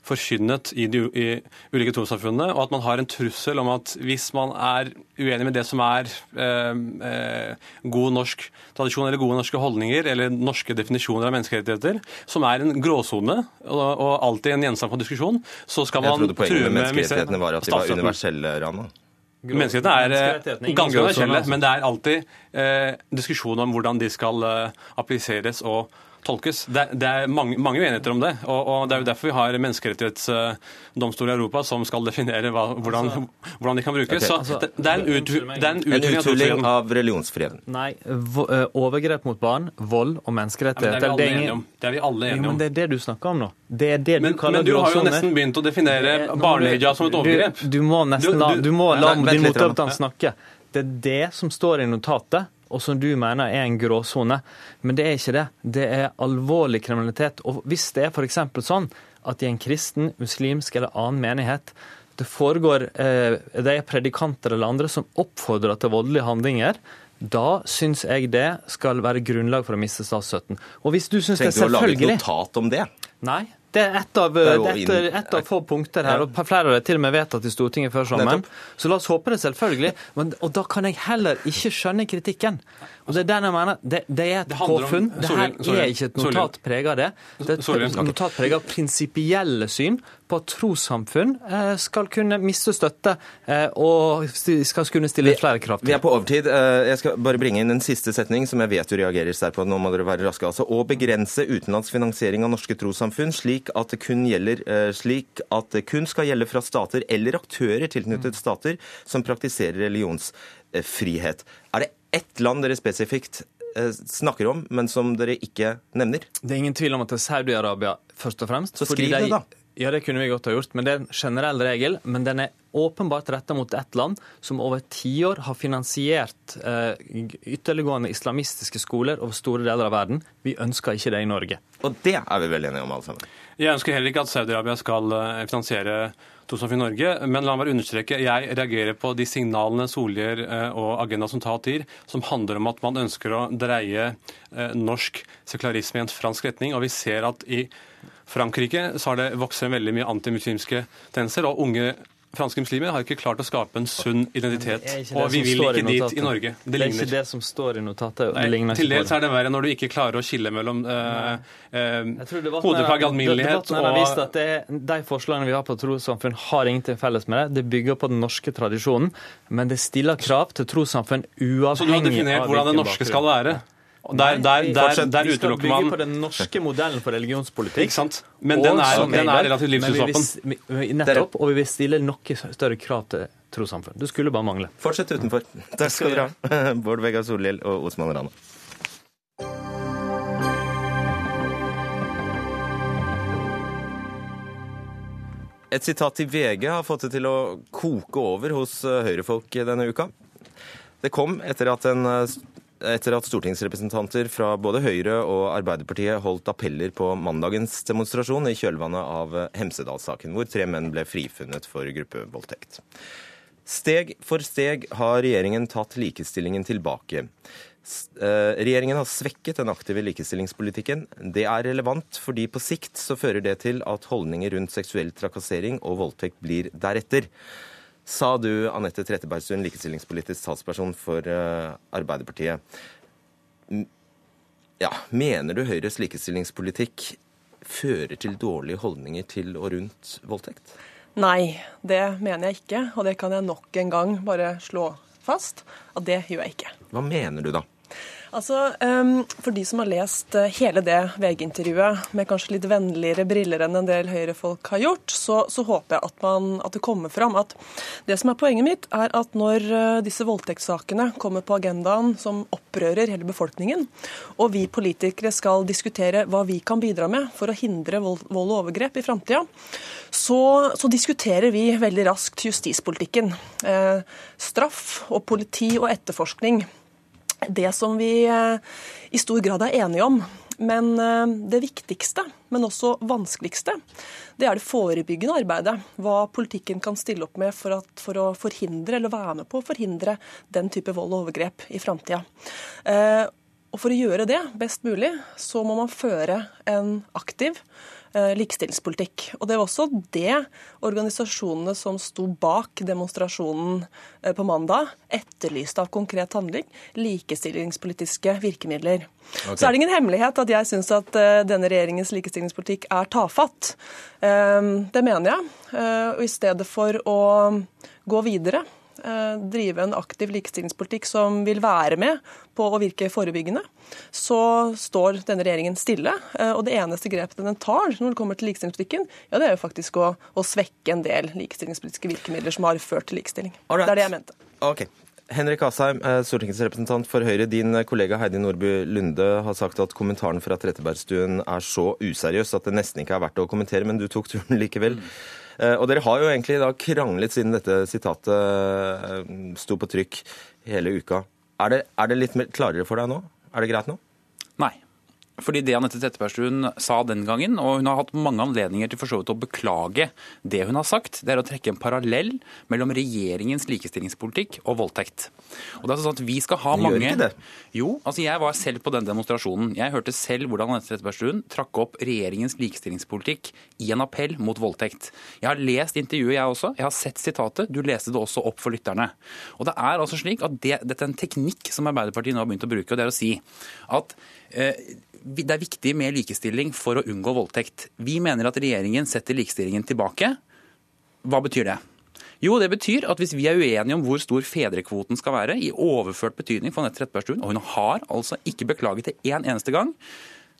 forkynnet i de i ulike trossamfunnene, og at man har en trussel om at hvis man er uenig med det som er eh, eh, god norsk tradisjon eller gode norske holdninger eller norske definisjoner av menneskerettigheter, som er en gråsone og, og alltid en gjenstand for diskusjon, så skal man true med Jeg
trodde poenget med menneskerettighetene var at de var universelle, Rana.
Menneskerettighetene er eh, ganske universelle,
altså.
men det er alltid eh, diskusjon om hvordan de skal eh, appliseres og tolkes. Det, det er mange, mange uenigheter om det, og, og det er jo derfor vi har menneskerettighetsdomstol i Europa som skal definere hva, hvordan, hvordan de kan brukes.
Okay.
Så
Altså,
det, det er en, ut, det er en
En
uthuling av
uthuling av religionsfriheten.
Nei, overgrep mot barn, vold og
Ja, men
menneskerettigheter
Det er vi alle enige om. Det er
Jo, men det er det du snakker om nå. Det er det du
Men,
kaller
men du har jo nesten begynt å definere
Det-
barnehijab som et overgrep.
Du, du må nesten la,
du-
må la
Nei, vent
din motdebattant snakke. Det er det som står i notatet, og som du mener er en gråsone. Men det er ikke det. Det er alvorlig kriminalitet. Og hvis det er f.eks. sånn at i en kristen, muslimsk eller annen menighet det foregår eh, Det er predikanter eller andre som oppfordrer til voldelige handlinger. Da syns jeg det skal være grunnlag for å miste statsstøtten. Og hvis du syns det
er selvfølgelig
er
du å lage et notat om det?
Nei. Det er ett av, et, få punkter her, og flere av det til og med vedtatt i Stortinget før sommeren. Så la oss håpe det, selvfølgelig. Men, og da kan jeg heller ikke skjønne kritikken. Og det er den jeg mener, det, det er et
Det om-
påfunn.
Solhjell, Solhjell,
er ikke et notat prega av det. Det er et notat prega av prinsipielle syn på at trossamfunn eh, skal kunne miste støtte eh, og skal kunne stille flere krav
Vi er på overtid. Eh, Jeg skal bare bringe inn en siste setning som jeg vet du reagerer sterkt på. Nå må dere være raske. Altså, å begrense utenlandsfinansiering av norske trossamfunn slik at det kun gjelder eh, slik at det kun skal gjelde fra stater eller aktører tilknyttet stater som praktiserer religionsfrihet. Er det ett land dere spesifikt eh, snakker om, men som dere ikke nevner?
Det er ingen tvil om at det er Saudi-Arabia først og fremst.
Så skriv det, da.
Ja, det kunne vi godt ha gjort, men det er en generell regel. Men den er åpenbart retta mot ett land som over tiår har finansiert eh, ytterliggående islamistiske skoler over store deler av verden. Vi ønsker ikke det i Norge.
Og det er vi vel enige om, alle sammen.
Jeg ønsker heller ikke at Saudi-Arabia skal eh, finansiere trossamfunn i Norge, men la meg bare understreke, jeg reagerer på de signalene Solhjell eh, og Agenda som tar gir, som handler om at man ønsker å dreie eh, norsk sekularisme i en fransk retning. Og vi ser at i Frankrike så har det vokst frem veldig mye antimuslimske tendenser, og unge franske muslimer har ikke klart å skape en sunn identitet. Og vi vil ikke dit i Norge.
Det,
Det
er ikke det som står i notatet. og
Nei, til dels er det verre når du ikke klarer å skille mellom
uh, debatten
hodeplagg, alminnelighet
her har vist
og
at det De forslagene vi har på trossamfunn, har ingenting felles med det. Det bygger på den norske tradisjonen, men det stiller krav til trossamfunn uavhengig av
Så du har definert hvordan det norske skal være? Og Der, der, der,
utelukker
man
Vi skal bygge på den norske modellen for religionspolitikk.
Ikke sant? Men den er,
okay,
den
er
relativt
vi- Nettopp. Og vi vil stille noe større krav til trossamfunn. Det skulle bare mangle.
Fortsett utenfor. [LAUGHS] Takk skal dere ha. [LAUGHS] Bård Vegar Solhjell og Osman Rana. Et sitat til VG har fått det til å koke over hos eh, høyrefolk denne uka. Det kom etter at, en, eh, etter at stortingsrepresentanter fra både Høyre og Arbeiderpartiet holdt appeller på mandagens demonstrasjon i kjølvannet av Hemsedal-saken, hvor tre menn ble frifunnet for gruppevoldtekt. Steg for steg har regjeringen tatt likestillingen tilbake. Eh, Regjeringen har svekket den aktive likestillingspolitikken. Det er relevant fordi på sikt så fører det til at holdninger rundt seksuell trakassering og voldtekt blir deretter. Sa du, Anette Trettebergstuen, likestillingspolitisk talsperson for eh, Arbeiderpartiet. Ja, mener du Høyres likestillingspolitikk fører til dårlige holdninger til og rundt voldtekt?
Nei, det mener jeg ikke. Og det kan jeg nok en gang bare slå fast at det gjør jeg ikke.
Hva mener du da?
Altså, ehm, For de som har lest eh, hele det VG-intervjuet med kanskje litt vennligere briller enn en del Høyre-folk har gjort, så, så håper jeg at, man, at det kommer fram at det som er poenget mitt, er at når eh, disse voldtektssakene kommer på agendaen som opprører hele befolkningen, og vi politikere skal diskutere hva vi kan bidra med for å hindre vold, vold og overgrep i framtida, så, så diskuterer vi veldig raskt justispolitikken. Eh, straff og politi og etterforskning det som vi eh, i stor grad er enige om. Men eh, det viktigste, men også vanskeligste, det er det forebyggende arbeidet. Hva politikken kan stille opp med for, at, for å forhindre, eller være med på å forhindre den type vold og overgrep i framtida. Eh, og for å gjøre det best mulig, så må man føre en aktiv likestillingspolitikk. Og det var også det organisasjonene som sto bak demonstrasjonen eh, på mandag, etterlyste av konkret handling. Likestillingspolitiske virkemidler. Okay. Så er det ingen hemmelighet at jeg syns at eh, denne regjeringens likestillingspolitikk er tafatt. Det mener jeg. Og i stedet for å gå videre Eh, drive en aktiv likestillingspolitikk som vil være med på å virke forebyggende, så står denne regjeringen stille. Eh, og det eneste grepet den tar når det kommer til likestillingspolitikken, ja, det er jo faktisk å, å svekke en del likestillingspolitiske virkemidler som har ført til likestilling. Right. Det er det jeg mente.
Okay. Henrik Asheim, eh, stortingsrepresentant for Høyre. Din kollega Heidi Nordby Lunde har sagt at kommentaren fra Trettebergstuen er så useriøs at det nesten ikke er verdt å kommentere, men du tok turen likevel. Mm. Eh, og dere har jo egentlig da kranglet siden dette sitatet eh, sto på trykk hele uka. Er det, er det litt klarere for deg nå? Er det greit nå?
Nei. Fordi det Anette Trettebergstuen sa den gangen, og hun har hatt mange anledninger til for så vidt å beklage det hun har sagt, det er å trekke en parallell mellom regjeringens likestillingspolitikk og voldtekt. Og det er sånn at vi skal ha mange... Gjør ikke det? Jo, altså jeg var selv på den demonstrasjonen. Jeg hørte selv hvordan Anette Trettebergstuen trakk opp regjeringens likestillingspolitikk i en appell mot voldtekt. Jeg har lest intervjuet, jeg også. Jeg har sett sitatet. Du leste det også opp for lytterne. Og det er altså slik at det, Dette er en teknikk som Arbeiderpartiet nå har begynt å bruke, og det er å si at det er viktig med likestilling for å unngå voldtekt. Vi mener at regjeringen setter likestillingen tilbake. Hva betyr det? Jo, det betyr at hvis vi er uenige om hvor stor fedrekvoten skal være, i overført betydning for Anette Trettebergstuen, og hun har altså ikke beklaget det én eneste gang,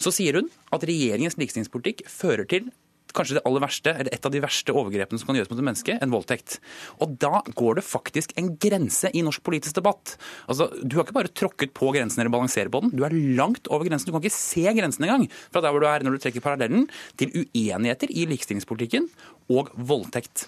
så sier hun at regjeringens likestillingspolitikk fører til kanskje det aller verste, eller et av de verste overgrepene som kan gjøres mot et menneske, en voldtekt. Og da går det faktisk en grense i norsk politisk debatt. Altså, Du har ikke bare tråkket på grensen eller balanserer på den, du er langt over grensen. Du kan ikke se grensen engang fra der hvor du er når du trekker parallellen til uenigheter i likestillingspolitikken og voldtekt.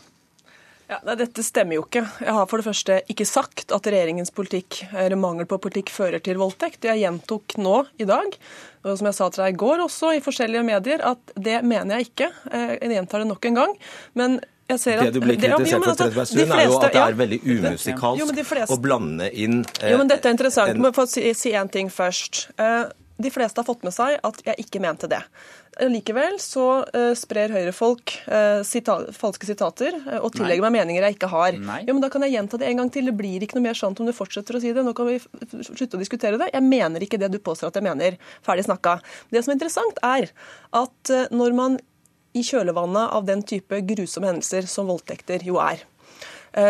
Ja, nei, Dette stemmer jo ikke. Jeg har for det første ikke sagt at regjeringens politikk eller mangel på politikk fører til voldtekt. Jeg gjentok nå i dag, og som jeg sa til deg i går også i forskjellige medier, at det mener jeg ikke. Eh, jeg gjentar det nok en gang. Men jeg ser
at, det du blir kritisert for, altså, Trettebergstuen, er jo at det er veldig umusikalsk jo, fleste, å blande inn
eh, Jo, men Dette er interessant. En, må få si, si en ting først. Eh, de fleste har fått med seg at jeg ikke mente det. Likevel så uh, sprer høyrefolk uh, sita falske sitater uh, og tillegger Nei. meg meninger jeg ikke har. Nei. Jo, men Da kan jeg gjenta det en gang til. Det blir ikke noe mer sant om du fortsetter å si det. Nå kan vi slutte å diskutere det. Jeg mener ikke det du påstår at jeg mener. Ferdig snakka. Det som er interessant, er at når man i kjølvannet av den type grusomme hendelser som voldtekter jo er,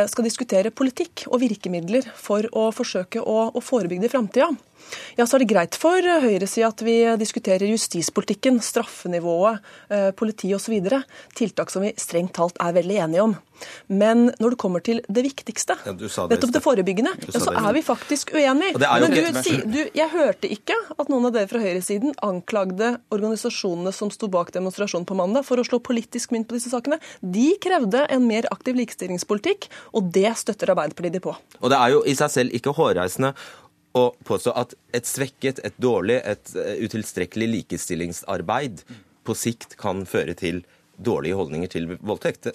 skal diskutere politikk og virkemidler for å forsøke å, å forebygge det i framtida, ja, så er det greit for høyresida at vi diskuterer justispolitikken, straffenivået, eh, politi osv. Tiltak som vi strengt talt er veldig enige om. Men når det kommer til det viktigste, ja, det nettopp det forebyggende, ja, så er vi faktisk uenige. Men du, si, du, jeg hørte ikke at noen av dere fra høyresiden anklagde organisasjonene som sto bak demonstrasjonen på mandag for å slå politisk mynt på disse sakene. De krevde en mer aktiv likestillingspolitikk, og det støtter Arbeiderpartiet de på.
Og det er jo i seg selv ikke hårreisende å påstå at et svekket, et dårlig, et eh, utilstrekkelig likestillingsarbeid på sikt kan føre til dårlige holdninger til voldtekt.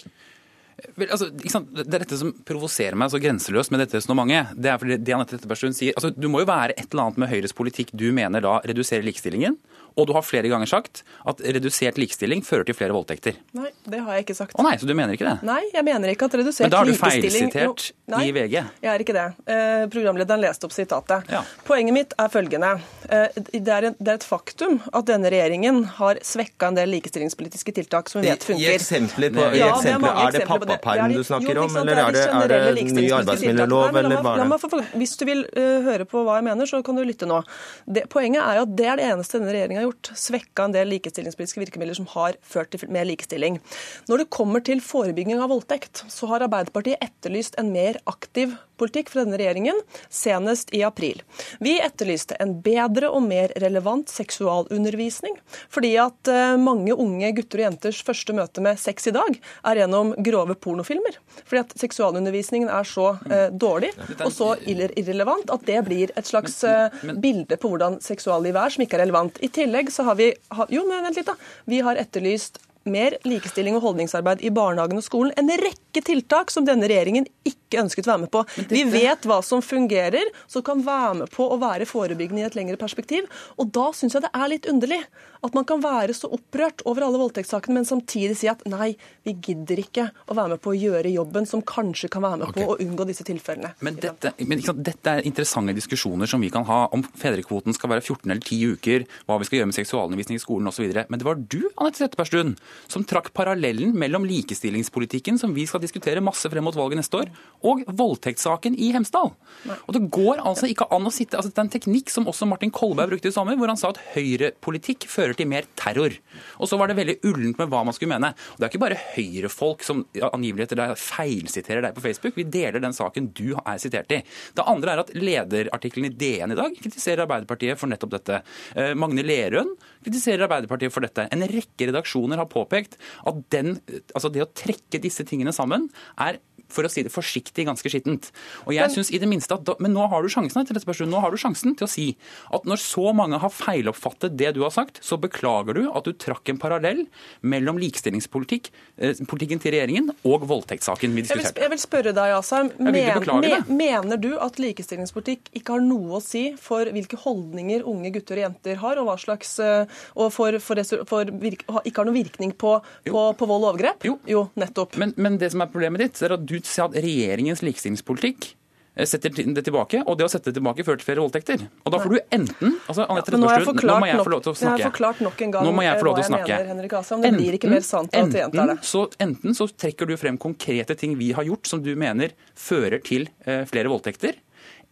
Vel, altså, det er dette som provoserer meg så grenseløst med dette resonnementet. Det er fordi det Anette Trettebergstuen sier, altså, Du må jo være et eller annet med Høyres politikk du mener da reduserer likestillingen. Og du har flere ganger sagt at redusert likestilling fører til flere voldtekter.
Nei, det har jeg ikke sagt.
Å nei, Så du mener ikke det?
Nei, jeg mener ikke at redusert likestilling
Men da har du feilsitert i VG?
Jeg er ikke det. Eh, programlederen leste opp sitatet. Ja. Poenget mitt er følgende. Eh, det, er en, det, er et faktum at denne regjeringen har svekka en del likestillingspolitiske tiltak som vi vet funker.
I eksempler, på, ja, i eksempler er, er det pappaperm du snakker jo, om, eller er det, er det ny arbeidsmiljølov, eller hva er det?
Hvis du vil uh, høre på hva jeg mener, så kan du lytte nå. Det, poenget er at det er det eneste denne regjeringa har gjort. Svekka en del likestillingspolitiske virkemidler som har ført til mer likestilling. Når det kommer til forebygging av voldtekt, så har Arbeiderpartiet etterlyst en mer aktiv politikk fra denne regjeringen, senest i april. Vi etterlyste en bedre og mer relevant seksualundervisning, fordi at eh, mange unge gutter og jenters første møte med sex i dag er gjennom grove pornofilmer. Fordi at seksualundervisningen er så eh, dårlig og så irrelevant at det blir et slags eh, bilde på hvordan seksuallivet er, som ikke er relevant. I tillegg så har vi Jo, men vent litt, da. Vi har etterlyst mer likestilling og holdningsarbeid i barnehagen og skolen. En rekke tiltak som denne regjeringen ikke ønsket å være med på. Vi vet hva som fungerer, som kan være med på å være forebyggende i et lengre perspektiv. Og da syns jeg det er litt underlig at man kan være så opprørt over alle voldtektssakene, men samtidig si at nei, vi gidder ikke å være med på å gjøre jobben som kanskje kan være med
okay.
på å unngå disse tilfellene.
Men dette, men sant, dette er interessante diskusjoner som vi kan ha om fedrekvoten skal være 14 eller 10 uker, hva vi skal gjøre med seksualundervisning i skolen osv. Men det var du Anette Trettebergstuen, som trakk parallellen mellom likestillingspolitikken, som vi skal diskutere masse frem mot valget neste år, og voldtektssaken i Hemsedal. Og Det går altså ikke an å sitte altså Det er en teknikk som også Martin Kolberg brukte i sommer, hvor han sa at høyrepolitikk fører til mer terror. Og så var det veldig ullent med hva man skulle mene. Og Det er ikke bare høyrefolk som angivelig etter deg feilsiterer deg på Facebook. Vi deler den saken du er sitert i. Det andre er at lederartikkelen i DN i dag kritiserer Arbeiderpartiet for nettopp dette. Eh, Magne Lerøen kritiserer Arbeiderpartiet for dette. En rekke redaksjoner har påpekt at den, altså det å trekke disse tingene sammen er for å si det forsiktig, ganske skittent. Og jeg synes i det minste at da, Men nå har du sjansen til dette spørsmålet, nå har du sjansen til å si at når så mange har feiloppfattet det du har sagt, så beklager du at du trakk en parallell mellom likestillingspolitikk, eh, til regjeringen og voldtektssaken vi
Jeg vil, jeg vil spørre deg, Asheim.
Men, beklage
mener du at likestillingspolitikk ikke har noe å si for hvilke holdninger unge gutter og jenter har, og hva slags eh, og for, for, for virk, ikke har noen virkning på, på, på vold og overgrep?
Jo.
nettopp.
Men, men det som er problemet ditt, er at du sier at regjeringens likestillingspolitikk eh, setter det tilbake, og det å sette det tilbake fører til flere voldtekter. Og da får du enten altså, Anette
nå jeg
nå må jeg få lov til å
jeg har
snakke.
forklart nok en gang
Nå må jeg få lov til å snakke.
mener, Henrik Asheim. Det blir ikke mer sant at du gjentar det.
enten, så, enten så trekker du frem konkrete ting vi har gjort som du mener fører til eh, flere voldtekter.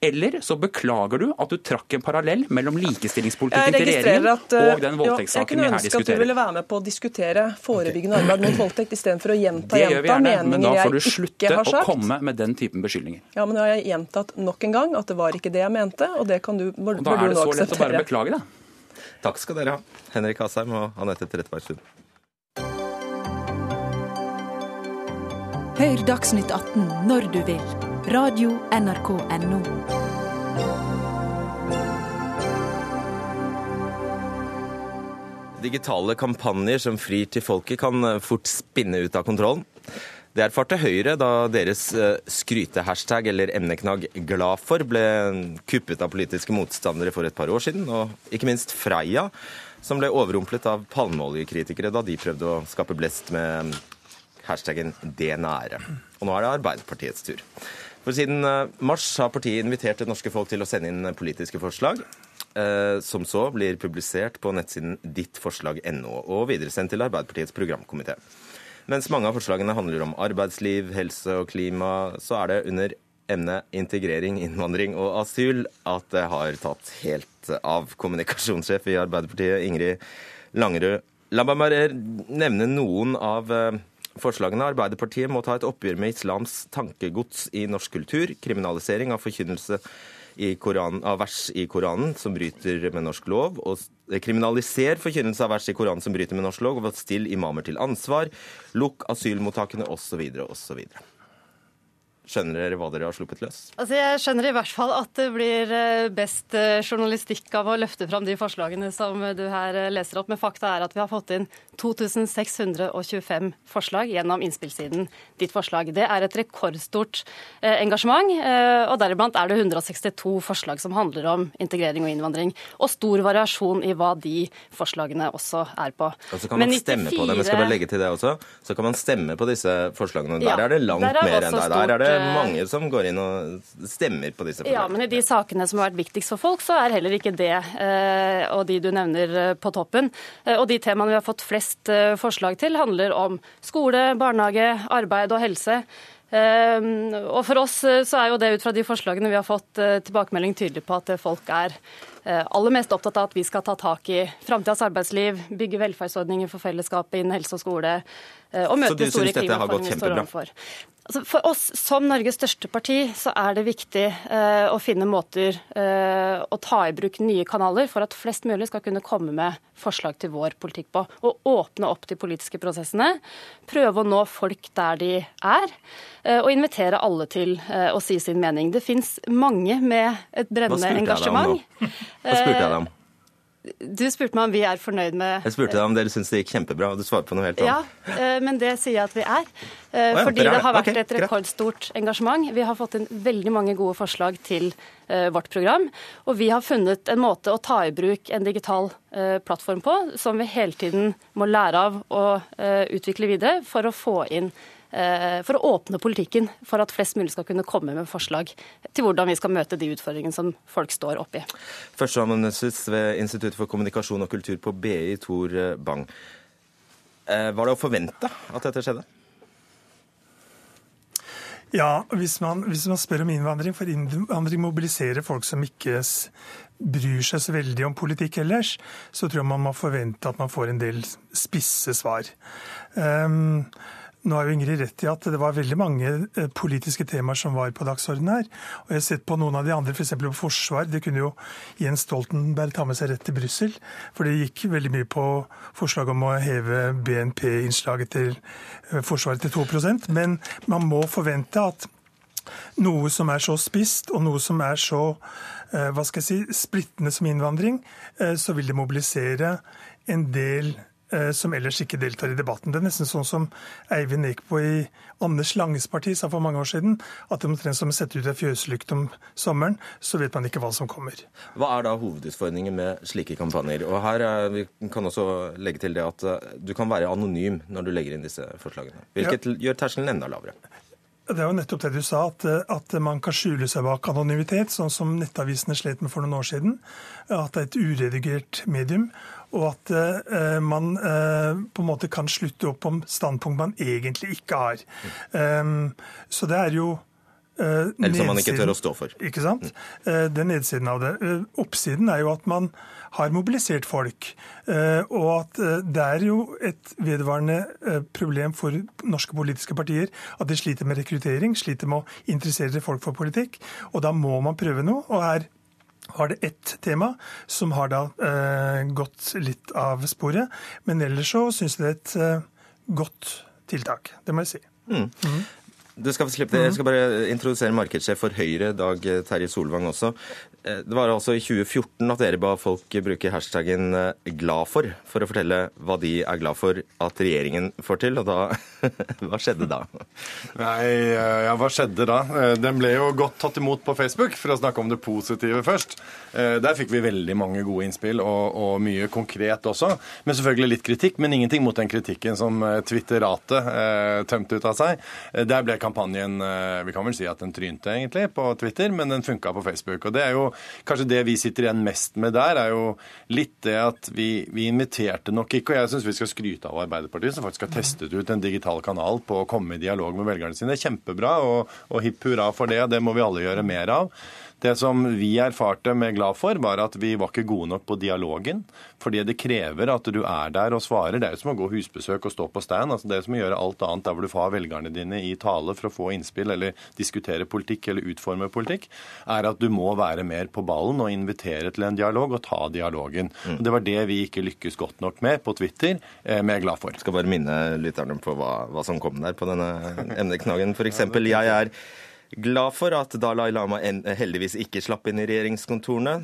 Eller så beklager du at du trakk en parallell mellom likestillingspolitikken til regjeringen
at eh,
og den voldtektssaken vi her diskuterer.
Jeg kunne ønske at du ville være med på å diskutere forebyggende arbeid mot voldtekt istedenfor å gjenta
Det gjør vi
gjenta
gjerne, men da får du slutte å komme med den typen beskyldninger.
Ja, men nå har jeg gjentatt nok en gang at det var ikke det jeg mente, og det kan du, bør,
Og da er det så lett å bare beklage da.
Takk skal dere ha, Henrik Asheim og Anette Trettebergstuen.
Hør Dagsnytt 18 når du vil. Radio NRK NO.
Digitale kampanjer som frir til folket kan eh, fort spinne ut av kontrollen. Det erfarte Høyre da deres eh, skrytehashtag eller emneknagg 'glad for' ble kuppet av politiske motstandere for et par år siden, og ikke minst Freia, som ble overrumplet av palmeoljekritikere da de prøvde å skape blest med hashtaggen 'det nære'. Og nå er det Arbeiderpartiets tur. For siden eh, mars har partiet invitert det norske folk til å sende inn politiske forslag, eh, som så blir publisert på nettsiden dittforslag.no og videresendt til Arbeiderpartiets programkomité. Mens mange av forslagene handler om arbeidsliv, helse og klima, så er det under emnet integrering, innvandring og asyl at det har tatt helt av. Kommunikasjonssjef i Arbeiderpartiet, Ingrid Langerud. La meg bare nevne noen av eh, forslagene. Arbeiderpartiet må ta et oppgjør med islams tankegods i norsk kultur, kriminalisering av forkynnelse i Koranen, av vers i Koranen som bryter med norsk lov, og kriminaliser forkynnelse av vers i Koranen som bryter med norsk lov, og still imamer til ansvar, lukk asylmottakene osv. osv. Skjønner dere hva dere har sluppet løs?
Altså jeg skjønner i hvert fall at det blir eh, best eh, journalistikk av å løfte fram de forslagene som du her eh, leser opp. Men fakta er at vi har fått inn 2625 forslag gjennom innspillsiden Ditt forslag. Det er et rekordstort eh, engasjement, eh, og deriblant er det 162 forslag som handler om integrering og innvandring. Og stor variasjon i hva de forslagene også er på.
Og så kan man
Men
stemme på dem. Jeg skal bare legge til det også. Så kan man stemme på disse forslagene. Der
Ja,
er det langt
er
mer enn
også
der. Der er det
eh,
mange som går inn og stemmer på disse
Ja, men i de sakene som har vært viktigst for folk, så er heller ikke det eh, og de du nevner eh, på toppen. Og de temaene vi har fått flest forslag til, handler om skole, barnehage, arbeid og helse. Og for oss så er jo det ut fra de forslagene vi har fått tilbakemelding tydelig på at folk er aller mest opptatt av at vi skal ta tak i framtidas arbeidsliv, bygge velferdsordninger for fellesskapet innen helse og skole, og møte store
gått
vi står overfor. Altså for oss som Norges største parti, så er det viktig eh, å finne måter eh, å ta i bruk nye kanaler for at flest mulig skal kunne komme med forslag til vår politikk på. Og åpne opp de politiske prosessene. Prøve å nå folk der de er. eh, og invitere alle til eh, å si sin mening. Det fins mange med et
Hva
brennende
spurte jeg deg om
engasjement.
nå? Hva spurte jeg deg om?
Du spurte meg om vi er fornøyd med
Jeg spurte deg om dere syns det gikk kjempebra, og du svarer på noe helt annet.
Ja, eh, men det sier jeg at vi er. Eh, Fordi det har vært et rekordstort engasjement. Vi har fått inn veldig mange gode forslag til eh, vårt program. Og vi har funnet en måte å ta i bruk en digital plattform på som vi hele tiden må lære av og eh, utvikle videre for å få inn for å åpne politikken for at flest mulig skal kunne komme med forslag til hvordan vi skal møte de utfordringene som folk står oppi.
Førsteamanuensis ved Institutt for kommunikasjon og kultur på BI, Tor Bang. Eh, Var det å forvente at dette skjedde?
Ja, hvis man, hvis man spør om innvandring, for innvandring mobiliserer folk som ikke bryr seg så veldig om politikk ellers, så tror jeg man må forvente at man får en del spisse svar. Um, nå har jo Ingrid rett i at det var veldig mange eh, politiske temaer som var på dagsordenen her. Og jeg har sett på noen av de andre, f.eks. på forsvar. Det kunne jo Jens Stoltenberg ta med seg rett til Brussel. For det gikk veldig mye på forslag om å heve BNP-innslaget til eh, Forsvaret til 2% Men man må forvente at noe som er så spisst, og noe som er så eh, hva skal jeg si, splittende som innvandring, så vil det mobilisere en del som ellers ikke deltar i debatten. Det er nesten sånn som Eivind Ekbo i Anders Langes parti sa for mange år siden, at det er omtrent som å sette ut ei fjøslykt om sommeren, så vet man ikke hva som kommer.
Hva er da hovedutfordringen med slike kampanjer? Og her eh, vi kan også legge til det at eh, du kan være anonym når du legger inn disse forslagene. Hvilket gjør terskelen enda lavere.
Det er jo nettopp det du sa, at, at man kan skjule seg bak anonymitet, sånn som nettavisene slet med for noen år siden. At det er et uredigert medium. Og at eh, man eh, på en måte kan slutte opp om standpunkt man egentlig ikke har. Um, så det er jo eh,
Eller som man ikke tør å stå for.
Ikke sant? Eh, Det er nedsiden av det. Oppsiden er jo at man har mobilisert folk. Og at det er jo et vedvarende problem for norske politiske partier at de sliter med rekruttering, sliter med å interessere folk for politikk. Og da må man prøve noe. Og her var det ett tema som har da eh, gått litt av sporet. Men ellers så syns jeg det er et eh, godt tiltak. Det må jeg si.
Mm. Du skal få slippe det. Jeg skal bare introdusere markedssjef for Høyre, Dag Terje Solvang også. Eh, Det var altså i 2014 at dere ba folk bruke hashtaggen eh, 'glad for' for å fortelle hva de er glad for at regjeringen får til. Og da [LAUGHS] Hva skjedde da?
Nei, eh, ja, hva skjedde da? Den ble jo godt tatt imot på Facebook, for å snakke om det positive først. Der fikk vi veldig mange gode innspill, og, og mye konkret også. Men selvfølgelig litt kritikk, men ingenting mot den kritikken som Twitteratet tømte ut av seg. Der ble kampanjen Vi kan vel si at den trynte, egentlig, på Twitter, men den funka på Facebook. Og det er jo kanskje det vi sitter igjen mest med der, er jo litt det at vi, vi inviterte nok ikke, og jeg syns vi skal skryte av Arbeiderpartiet, som faktisk har testet ut en digital kanal på å komme i dialog med velgerne sine. Kjempebra, og, og hipp hurra for det. Det må vi alle gjøre mer av. Det som vi erfarte med Glad for, var at vi var ikke gode nok på dialogen. Fordi det krever at du er der og svarer. Det er jo som å gå husbesøk og stå på stand. Altså det er som å gjøre alt annet der hvor du får velgerne dine i tale for å få innspill eller diskutere politikk eller utforme politikk, er at du må være mer på ballen og invitere til en dialog og ta dialogen. Og Det var det vi ikke lykkes godt nok med på Twitter, eh, med Glad for.
Jeg skal bare minne lytterne på hva, hva som kom der på denne emneknaggen. Eksempel, jeg er glad for at Dalai Lama heldigvis ikke slapp inn i regjeringskontorene.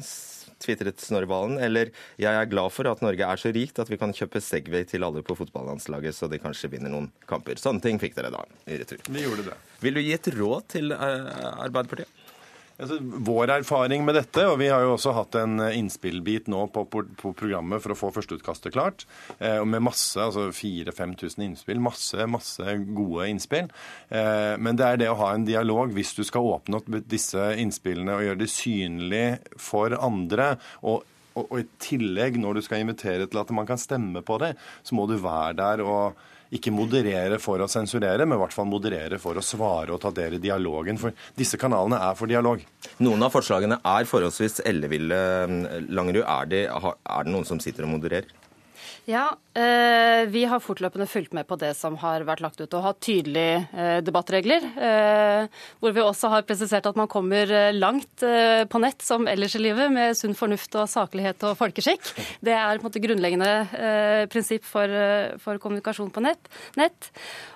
Tvitret Snorre Valen. Eller jeg er glad for at Norge er så rikt at vi kan kjøpe Segway til alle på fotballandslaget, så de kanskje vinner noen kamper. Sånne ting fikk dere da i retur.
Vi gjorde det.
Vil du gi et råd til eh, Arbeiderpartiet?
Altså, vår erfaring med dette, og vi har jo også hatt en innspillbit nå på, på, på programmet for å få førsteutkastet klart, eh, med masse, altså 4000-5000 innspill, masse, masse gode innspill. Eh, men det er det å ha en dialog hvis du skal åpne opp disse innspillene og gjøre det synlig for andre. og og, og i tillegg, når du skal invitere til at man kan stemme på det, så må du være der og ikke moderere for å sensurere, men i hvert fall moderere for å svare og ta del i dialogen. For disse kanalene er for dialog.
Noen av forslagene er forholdsvis elleville. Langerud, er det, er det noen som sitter og modererer?
Ja, eh, vi har fortløpende fulgt med på det som har vært lagt ut, og hatt tydelige eh, debattregler. Eh, hvor vi også har presisert at man kommer langt på nett som ellers i livet med sunn fornuft og saklighet og folkeskikk. Det er på en måte grunnleggende prinsipp for, for kommunikasjon på nett. nett.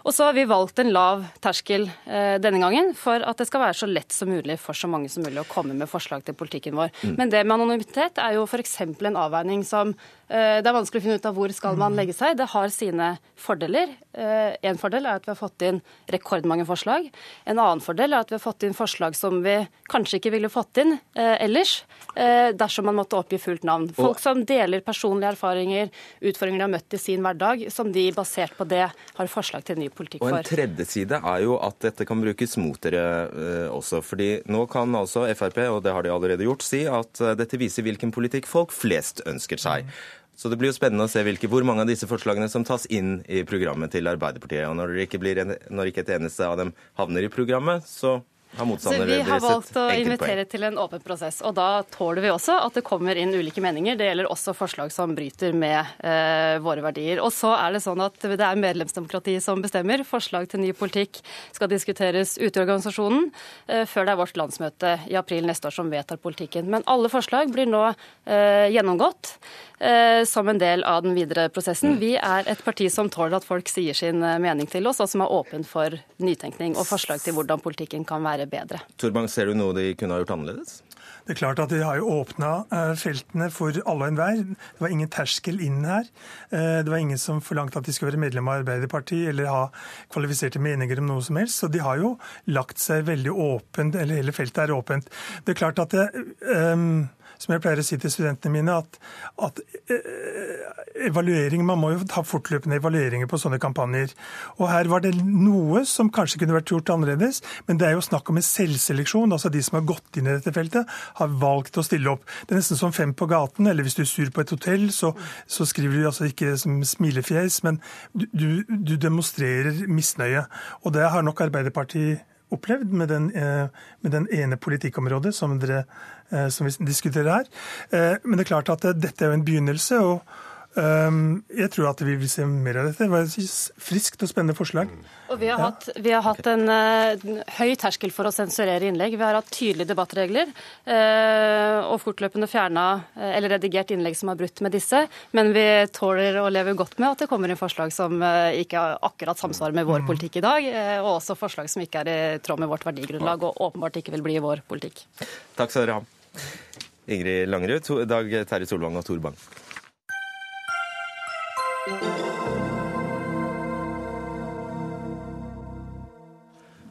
Og så har vi valgt en lav terskel denne gangen for at det skal være så lett som mulig for så mange som mulig å komme med forslag til politikken vår.
Mm.
Men det med anonymitet er jo f.eks. en avveining som det er vanskelig å finne ut av hvor skal man legge seg. Det har sine fordeler. Eh, En fordel er at vi har fått inn rekordmange forslag. En annen fordel er at vi har fått inn forslag som vi kanskje ikke ville fått inn eh, ellers, eh, dersom man måtte oppgi fullt navn. Folk som deler personlige erfaringer, utfordringer de har møtt i sin hverdag, som de basert på det har forslag til ny politikk for.
Og en tredje side er jo at dette kan brukes mot dere eh, også. fordi nå kan altså Frp, og det har de allerede gjort, si at eh, dette viser hvilken politikk folk flest ønsker seg. Så det blir jo spennende å se hvilke, hvor mange av disse forslagene som tas inn i programmet til Arbeiderpartiet. Og når, det ikke, blir når ikke et eneste av dem havner i programmet, så har
Så
motstanderne
vi har valgt å invitere til en åpen prosess. Og da tåler vi også at det kommer inn ulike meninger. Det gjelder også forslag som bryter med eh, våre verdier. Og så er det sånn at det er medlemsdemokratiet som bestemmer. Forslag til ny politikk skal diskuteres ute i organisasjonen eh, før det er vårt landsmøte i april neste år som vedtar politikken. Men alle forslag blir nå eh, gjennomgått som en del av den videre prosessen. Vi er et parti som tåler at folk sier sin eh, mening til oss, og som er åpen for nytenkning og forslag til hvordan politikken kan være bedre.
Torbang, ser du noe de kunne ha gjort annerledes?
Det er klart at De har jo åpna feltene for alle og enhver. Det var ingen terskel inn her. Eh, Det var ingen som forlangte at de skulle være medlem av Arbeiderpartiet eller ha kvalifiserte meninger om noe som helst. Så de har jo lagt seg veldig åpent, eller hele feltet er åpent. Det er klart at det, ehm, som jeg pleier å si til studentene mine, at, at eh, evaluering, man må jo ha fortløpende evalueringer på sånne kampanjer. Og her var det noe som kanskje kunne vært gjort annerledes, men det er jo snakk om en selvseleksjon. altså De som har gått inn i dette feltet, har valgt å stille opp. Det er nesten som fem på gaten, eller hvis du er sur på et hotell, så, så skriver du altså ikke som smilefjes, men du, du demonstrerer misnøye. Og det har nok Arbeiderpartiet opplevd med den, eh, med den ene politikkområdet som, dere, eh, som vi diskuterer her. Eh, Men det er klart at dette er jo en begynnelse. og jeg tror at vi vil se mer av dette. Det var et friskt og spennende forslag.
Og vi har, hatt, vi har hatt en uh, høy terskel for å sensurere innlegg. Vi har hatt tydelige debattregler uh, og fortløpende fjerna uh, eller redigert innlegg som har brutt med disse. Men vi tåler å leve godt med at det kommer inn forslag som ikke akkurat samsvarer med vår politikk i dag, og også forslag som ikke er i tråd med vårt verdigrunnlag og åpenbart ikke vil bli vår politikk.
Takk skal dere ha. Ingrid Langerud, Dag Terje Solvang og Tor Bang.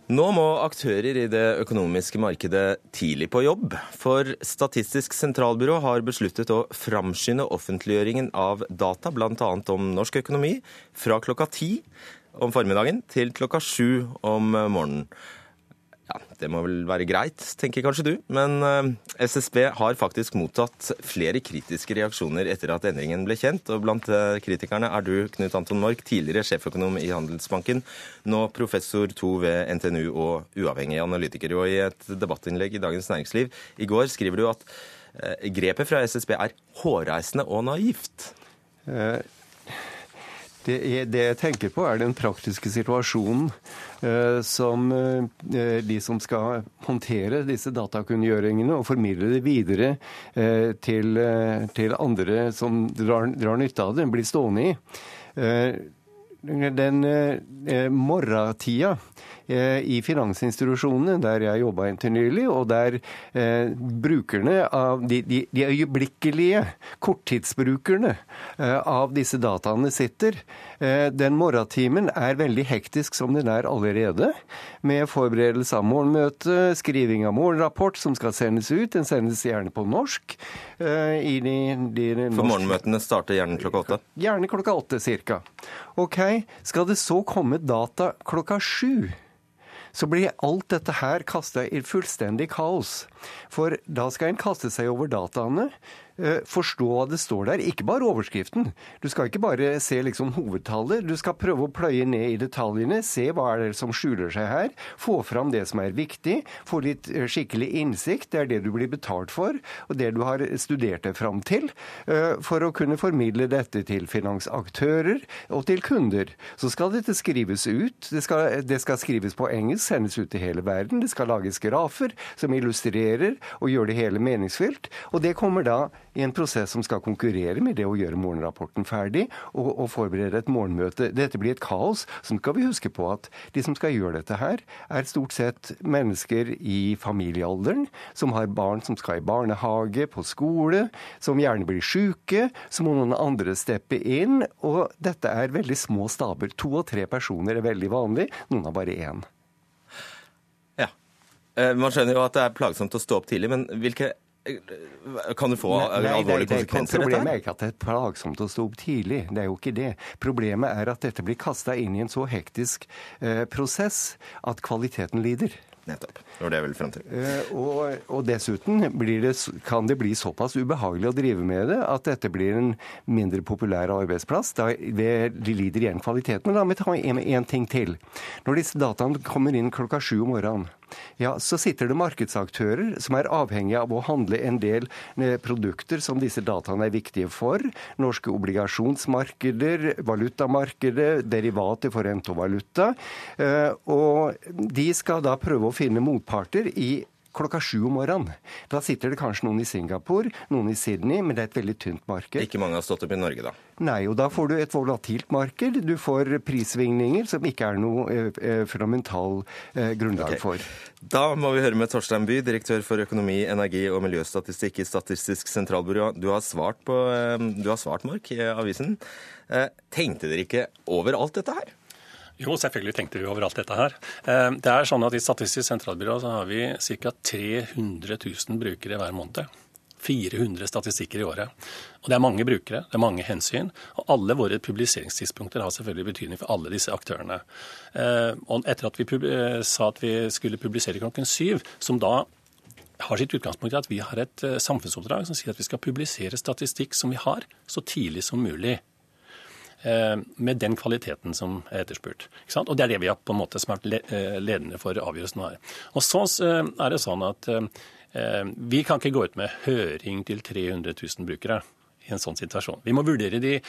Nå må aktører i det økonomiske markedet tidlig på jobb, for Statistisk sentralbyrå har besluttet å framskynde offentliggjøringen av data, bl.a. om norsk økonomi, fra klokka ti om formiddagen til klokka sju om morgenen. Ja, Det må vel være greit, tenker kanskje du, men eh, SSB har faktisk mottatt flere kritiske reaksjoner etter at endringen ble kjent. og Blant eh, kritikerne er du, Knut Anton Mork, tidligere sjeføkonom i Handelsbanken, nå professor to ved NTNU og uavhengig analytiker. Og I et debattinnlegg i Dagens Næringsliv i går skriver du at eh, grepet fra SSB er hårreisende og naivt.
Eh, Det, det jeg tenker på, er den praktiske situasjonen eh, som eh, de som skal håndtere disse datakunngjøringene og formidle det videre eh, til, til andre som drar, drar nytte av det, blir stående i. Eh, den eh, morratida eh, i finansinstitusjonene der jeg jobba inntil nylig, og der eh, brukerne av de, de, de øyeblikkelige korttidsbrukerne eh, av disse dataene sitter, eh, den morgentimen er veldig hektisk som den er allerede, med forberedelse av morgenmøte, skriving av morgenrapport som skal sendes ut. Den sendes gjerne på norsk. eh, i de, de
For morgenmøtene starter gjerne klokka åtte.
Gjerne klokka åtte cirka. Ok, skal det så komme data klokka sju, så blir alt dette her kasta i fullstendig kaos. For da skal en kaste seg over dataene Eh, forstå hva det står der, ikke bare overskriften. Du skal ikke bare se liksom hovedtallet, du skal prøve å pløye ned i detaljene, se hva er det som skjuler seg her, få fram det som er viktig, få litt eh, skikkelig innsikt, det er det du blir betalt for, og det du har studert deg fram til, eh, for å kunne formidle dette til finansaktører og til kunder. Så skal dette skrives ut, det skal, det skal skrives på engelsk, sendes ut til hele verden, det skal lages grafer som illustrerer og gjør det hele meningsfylt, og det kommer da i en prosess som skal konkurrere med det å gjøre morgenrapporten ferdig og, og, forberede et morgenmøte. Dette blir et kaos. Så skal vi huske på at de som skal gjøre dette her, er stort sett mennesker i familiealderen, som har barn som skal i barnehage, på skole, som gjerne blir syke. Så må noen andre steppe inn. Og dette er veldig små staber. To og tre personer er veldig vanlig. Noen har bare én.
Eh, man skjønner jo at det er plagsomt å stå opp tidlig, men hvilke kan du få alvorlige konsekvenser?
Problemet er ikke at det er plagsomt å stå opp tidlig. Det er jo ikke det. Problemet er at dette blir kasta inn i en så hektisk eh, prosess at kvaliteten lider.
Nettopp. Det var det jeg ville frem til.
Eh, og, og, dessuten det, kan det bli såpass ubehagelig å drive med det at dette blir en mindre populær arbeidsplass. Da, det, de lider igjen kvaliteten. Men la meg ta en ting til. Når disse dataene kommer inn klokka sju om morgenen ja, så sitter det markedsaktører som er avhengige av å handle en del eh, produkter som disse dataene er viktige for. Norske obligasjonsmarkeder, valutamarkedet, derivater for rente og valuta. Eh, og de skal da prøve å finne motparter i klokka sju om morgenen. Da sitter det kanskje noen i Singapore, noen i Sydney, men det er et veldig tynt marked.
Ikke mange har stått opp i Norge, da?
Nei, og da får du et volatilt marked. Du får prissvingninger som ikke er noe eh, eh fundamental eh, grunnlag okay. for.
Da må vi høre med Torstein By, direktør for økonomi, energi og miljøstatistikk i Statistisk sentralbyrå. Du har svart, på, eh, du har svart Mark, i avisen. Eh, tenkte dere ikke over alt dette her?
Jo, selvfølgelig tenkte vi over alt dette her. Eh, det er sånn at I Statistisk sentralbyrå så har vi ca. 300 000 brukere hver måned. 400 statistikker i året. Og Det er mange brukere, det er mange hensyn. Og alle våre publiseringstidspunkter har selvfølgelig betydning for alle disse aktørene. Eh, og etter at vi eh, sa at vi skulle publisere klokken syv, som da har sitt utgangspunkt i at vi har et samfunnsoppdrag som sier at vi skal publisere statistikk som vi har, så tidlig som mulig. Eh, med den kvaliteten som er etterspurt. Og Det er det vi har på en måte som er vært ledende for avgjørelsen her. Og så eh, er det sånn at vi kan ikke gå ut med høring til 300 000 brukere i en sånn situasjon. Vi må vurdere de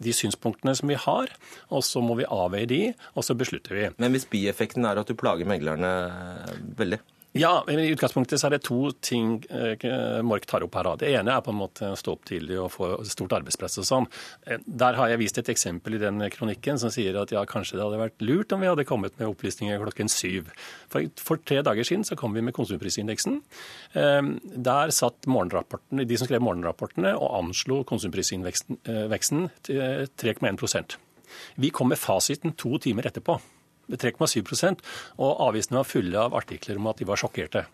de synspunktene som vi har, og så må vi avveie de, og så beslutter vi.
Men hvis bieffekten er at du plager meglerne veldig?
Ja, men I utgangspunktet så er det to ting eh, Mork tar opp her. Det ene er på en måte å stå opp tidlig og få stort arbeidspress og sånn. Eh, der har jeg vist et eksempel i den kronikken som sier at ja, kanskje det hadde vært lurt om vi hadde kommet med opplysninger klokken syv. For, for tre dager siden så kom vi med konsumprisindeksen. Eh, der satt de som skrev morgenrapportene og anslo konsumprisveksten til 3,1% Vi kom med fasiten to timer etterpå. 3,7 og avisene var fulle av artikler om at de var sjokkerte.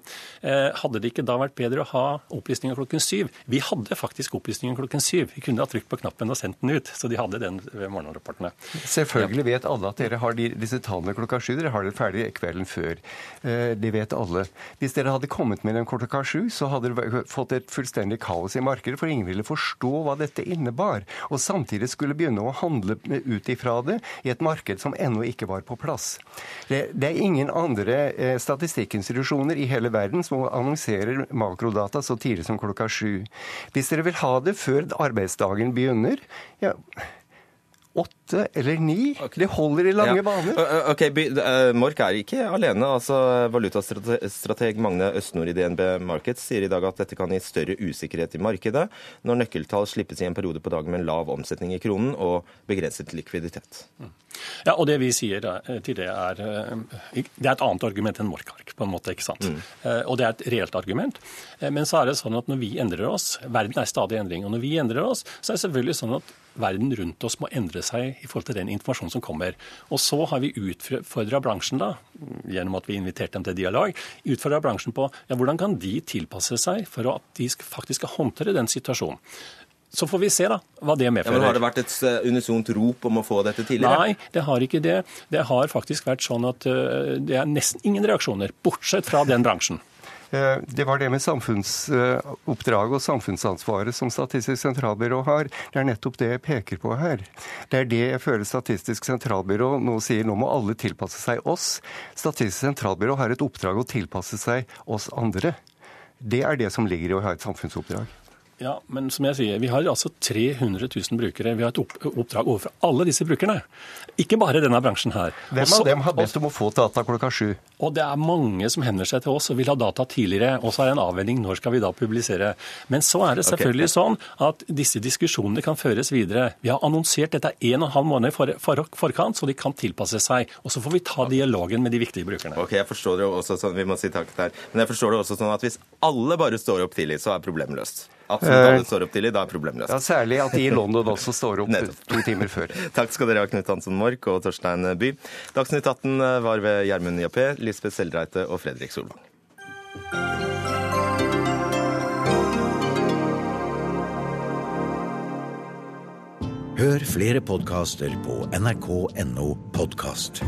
Eh, hadde det ikke da vært bedre å ha opplysninger klokken syv? Vi hadde faktisk opplysningen klokken syv. Vi kunne ha trykt på knappen og sendt den ut. Så de hadde den ved morgenrapportene.
Selvfølgelig vet alle at dere har de, disse tallene klokka sju. Dere har det ferdig kvelden før. Eh, det vet alle. Hvis dere hadde kommet med dem klokka sju, så hadde dere fått et fullstendig kaos i markedet, for ingen ville forstå hva dette innebar. Og samtidig skulle begynne å handle ut ifra det i et marked som ennå ikke var på plass plass. Det, det er ingen andre eh, statistikkinstitusjoner i hele verden som annonserer makrodata så tidlig som klokka sju. Hvis dere vil ha det før arbeidsdagen begynner, ja åtte eller ni. Okay. Det holder i lange ja. baner.
Ok, Mork er ikke alene. altså Valutastrateg Magne Østnord i DNB Markets sier i dag at dette kan gi større usikkerhet i markedet når nøkkeltall slippes i en periode på dagen med en lav omsetning i kronen og begrenset likviditet.
Mm. Ja, og Det vi sier til det, er Det er et annet argument enn Mork-ark, på en måte. ikke sant? Mm. Og det er et reelt argument. Men så er det sånn at når vi endrer oss Verden er stadig i endring. Og når vi endrer oss, så er det selvfølgelig sånn at verden rundt oss må endre seg i forhold til den informasjonen som kommer. Og så har vi utfordra bransjen, da, gjennom at vi inviterte dem til dialog, utfordra bransjen på ja, hvordan kan de tilpasse seg for at de faktisk skal håndtere den situasjonen. Så får vi se da, hva det medfører. Ja,
men Har det vært et eh, unisont rop om å få dette tidligere?
Nei, det har ikke det. Det har faktisk vært sånn at uh, det er nesten ingen reaksjoner, bortsett fra den bransjen.
Eh, det var det med samfunnsoppdraget og samfunnsansvaret som Statistisk sentralbyrå har. Det er nettopp det jeg peker på her. Det er det jeg føler Statistisk sentralbyrå nå sier. Nå må alle tilpasse seg oss. Statistisk sentralbyrå har et oppdrag å tilpasse seg oss andre. Det er det som ligger i å ha et samfunnsoppdrag.
Ja, men som jeg sier, vi har altså 300 000 brukere. Vi har et oppdrag overfor alle disse brukerne. Ikke bare denne bransjen her.
Hvem
Også,
av dem har bedt om å få data klokka sju?
Og det er mange som henvender seg til oss og vil ha data tidligere. Og så er det en avveining når skal vi da publisere. Men så er det selvfølgelig okay. sånn at disse diskusjonene kan føres videre. Vi har annonsert dette en og en halv måned i for, for, forkant, så de kan tilpasse seg. Og så får vi ta dialogen med de viktige brukerne.
Ok, jeg forstår det også sånn, Vi må si takk der. Men jeg forstår det også sånn at hvis alle bare står opp tidlig, så er problemet løst. Absolutt alle står opp tidlig, da er problemløst.
Ja, Særlig at de i London også står opp [LAUGHS] to timer før. [LAUGHS]
Takk skal dere ha, Knut Hansen Mork og Torstein By. Dagsnytt 18 var ved Gjermund Jappé, Lisbeth Seldreite og Fredrik Solvang.
Hør flere podkaster på nrk.no podkast.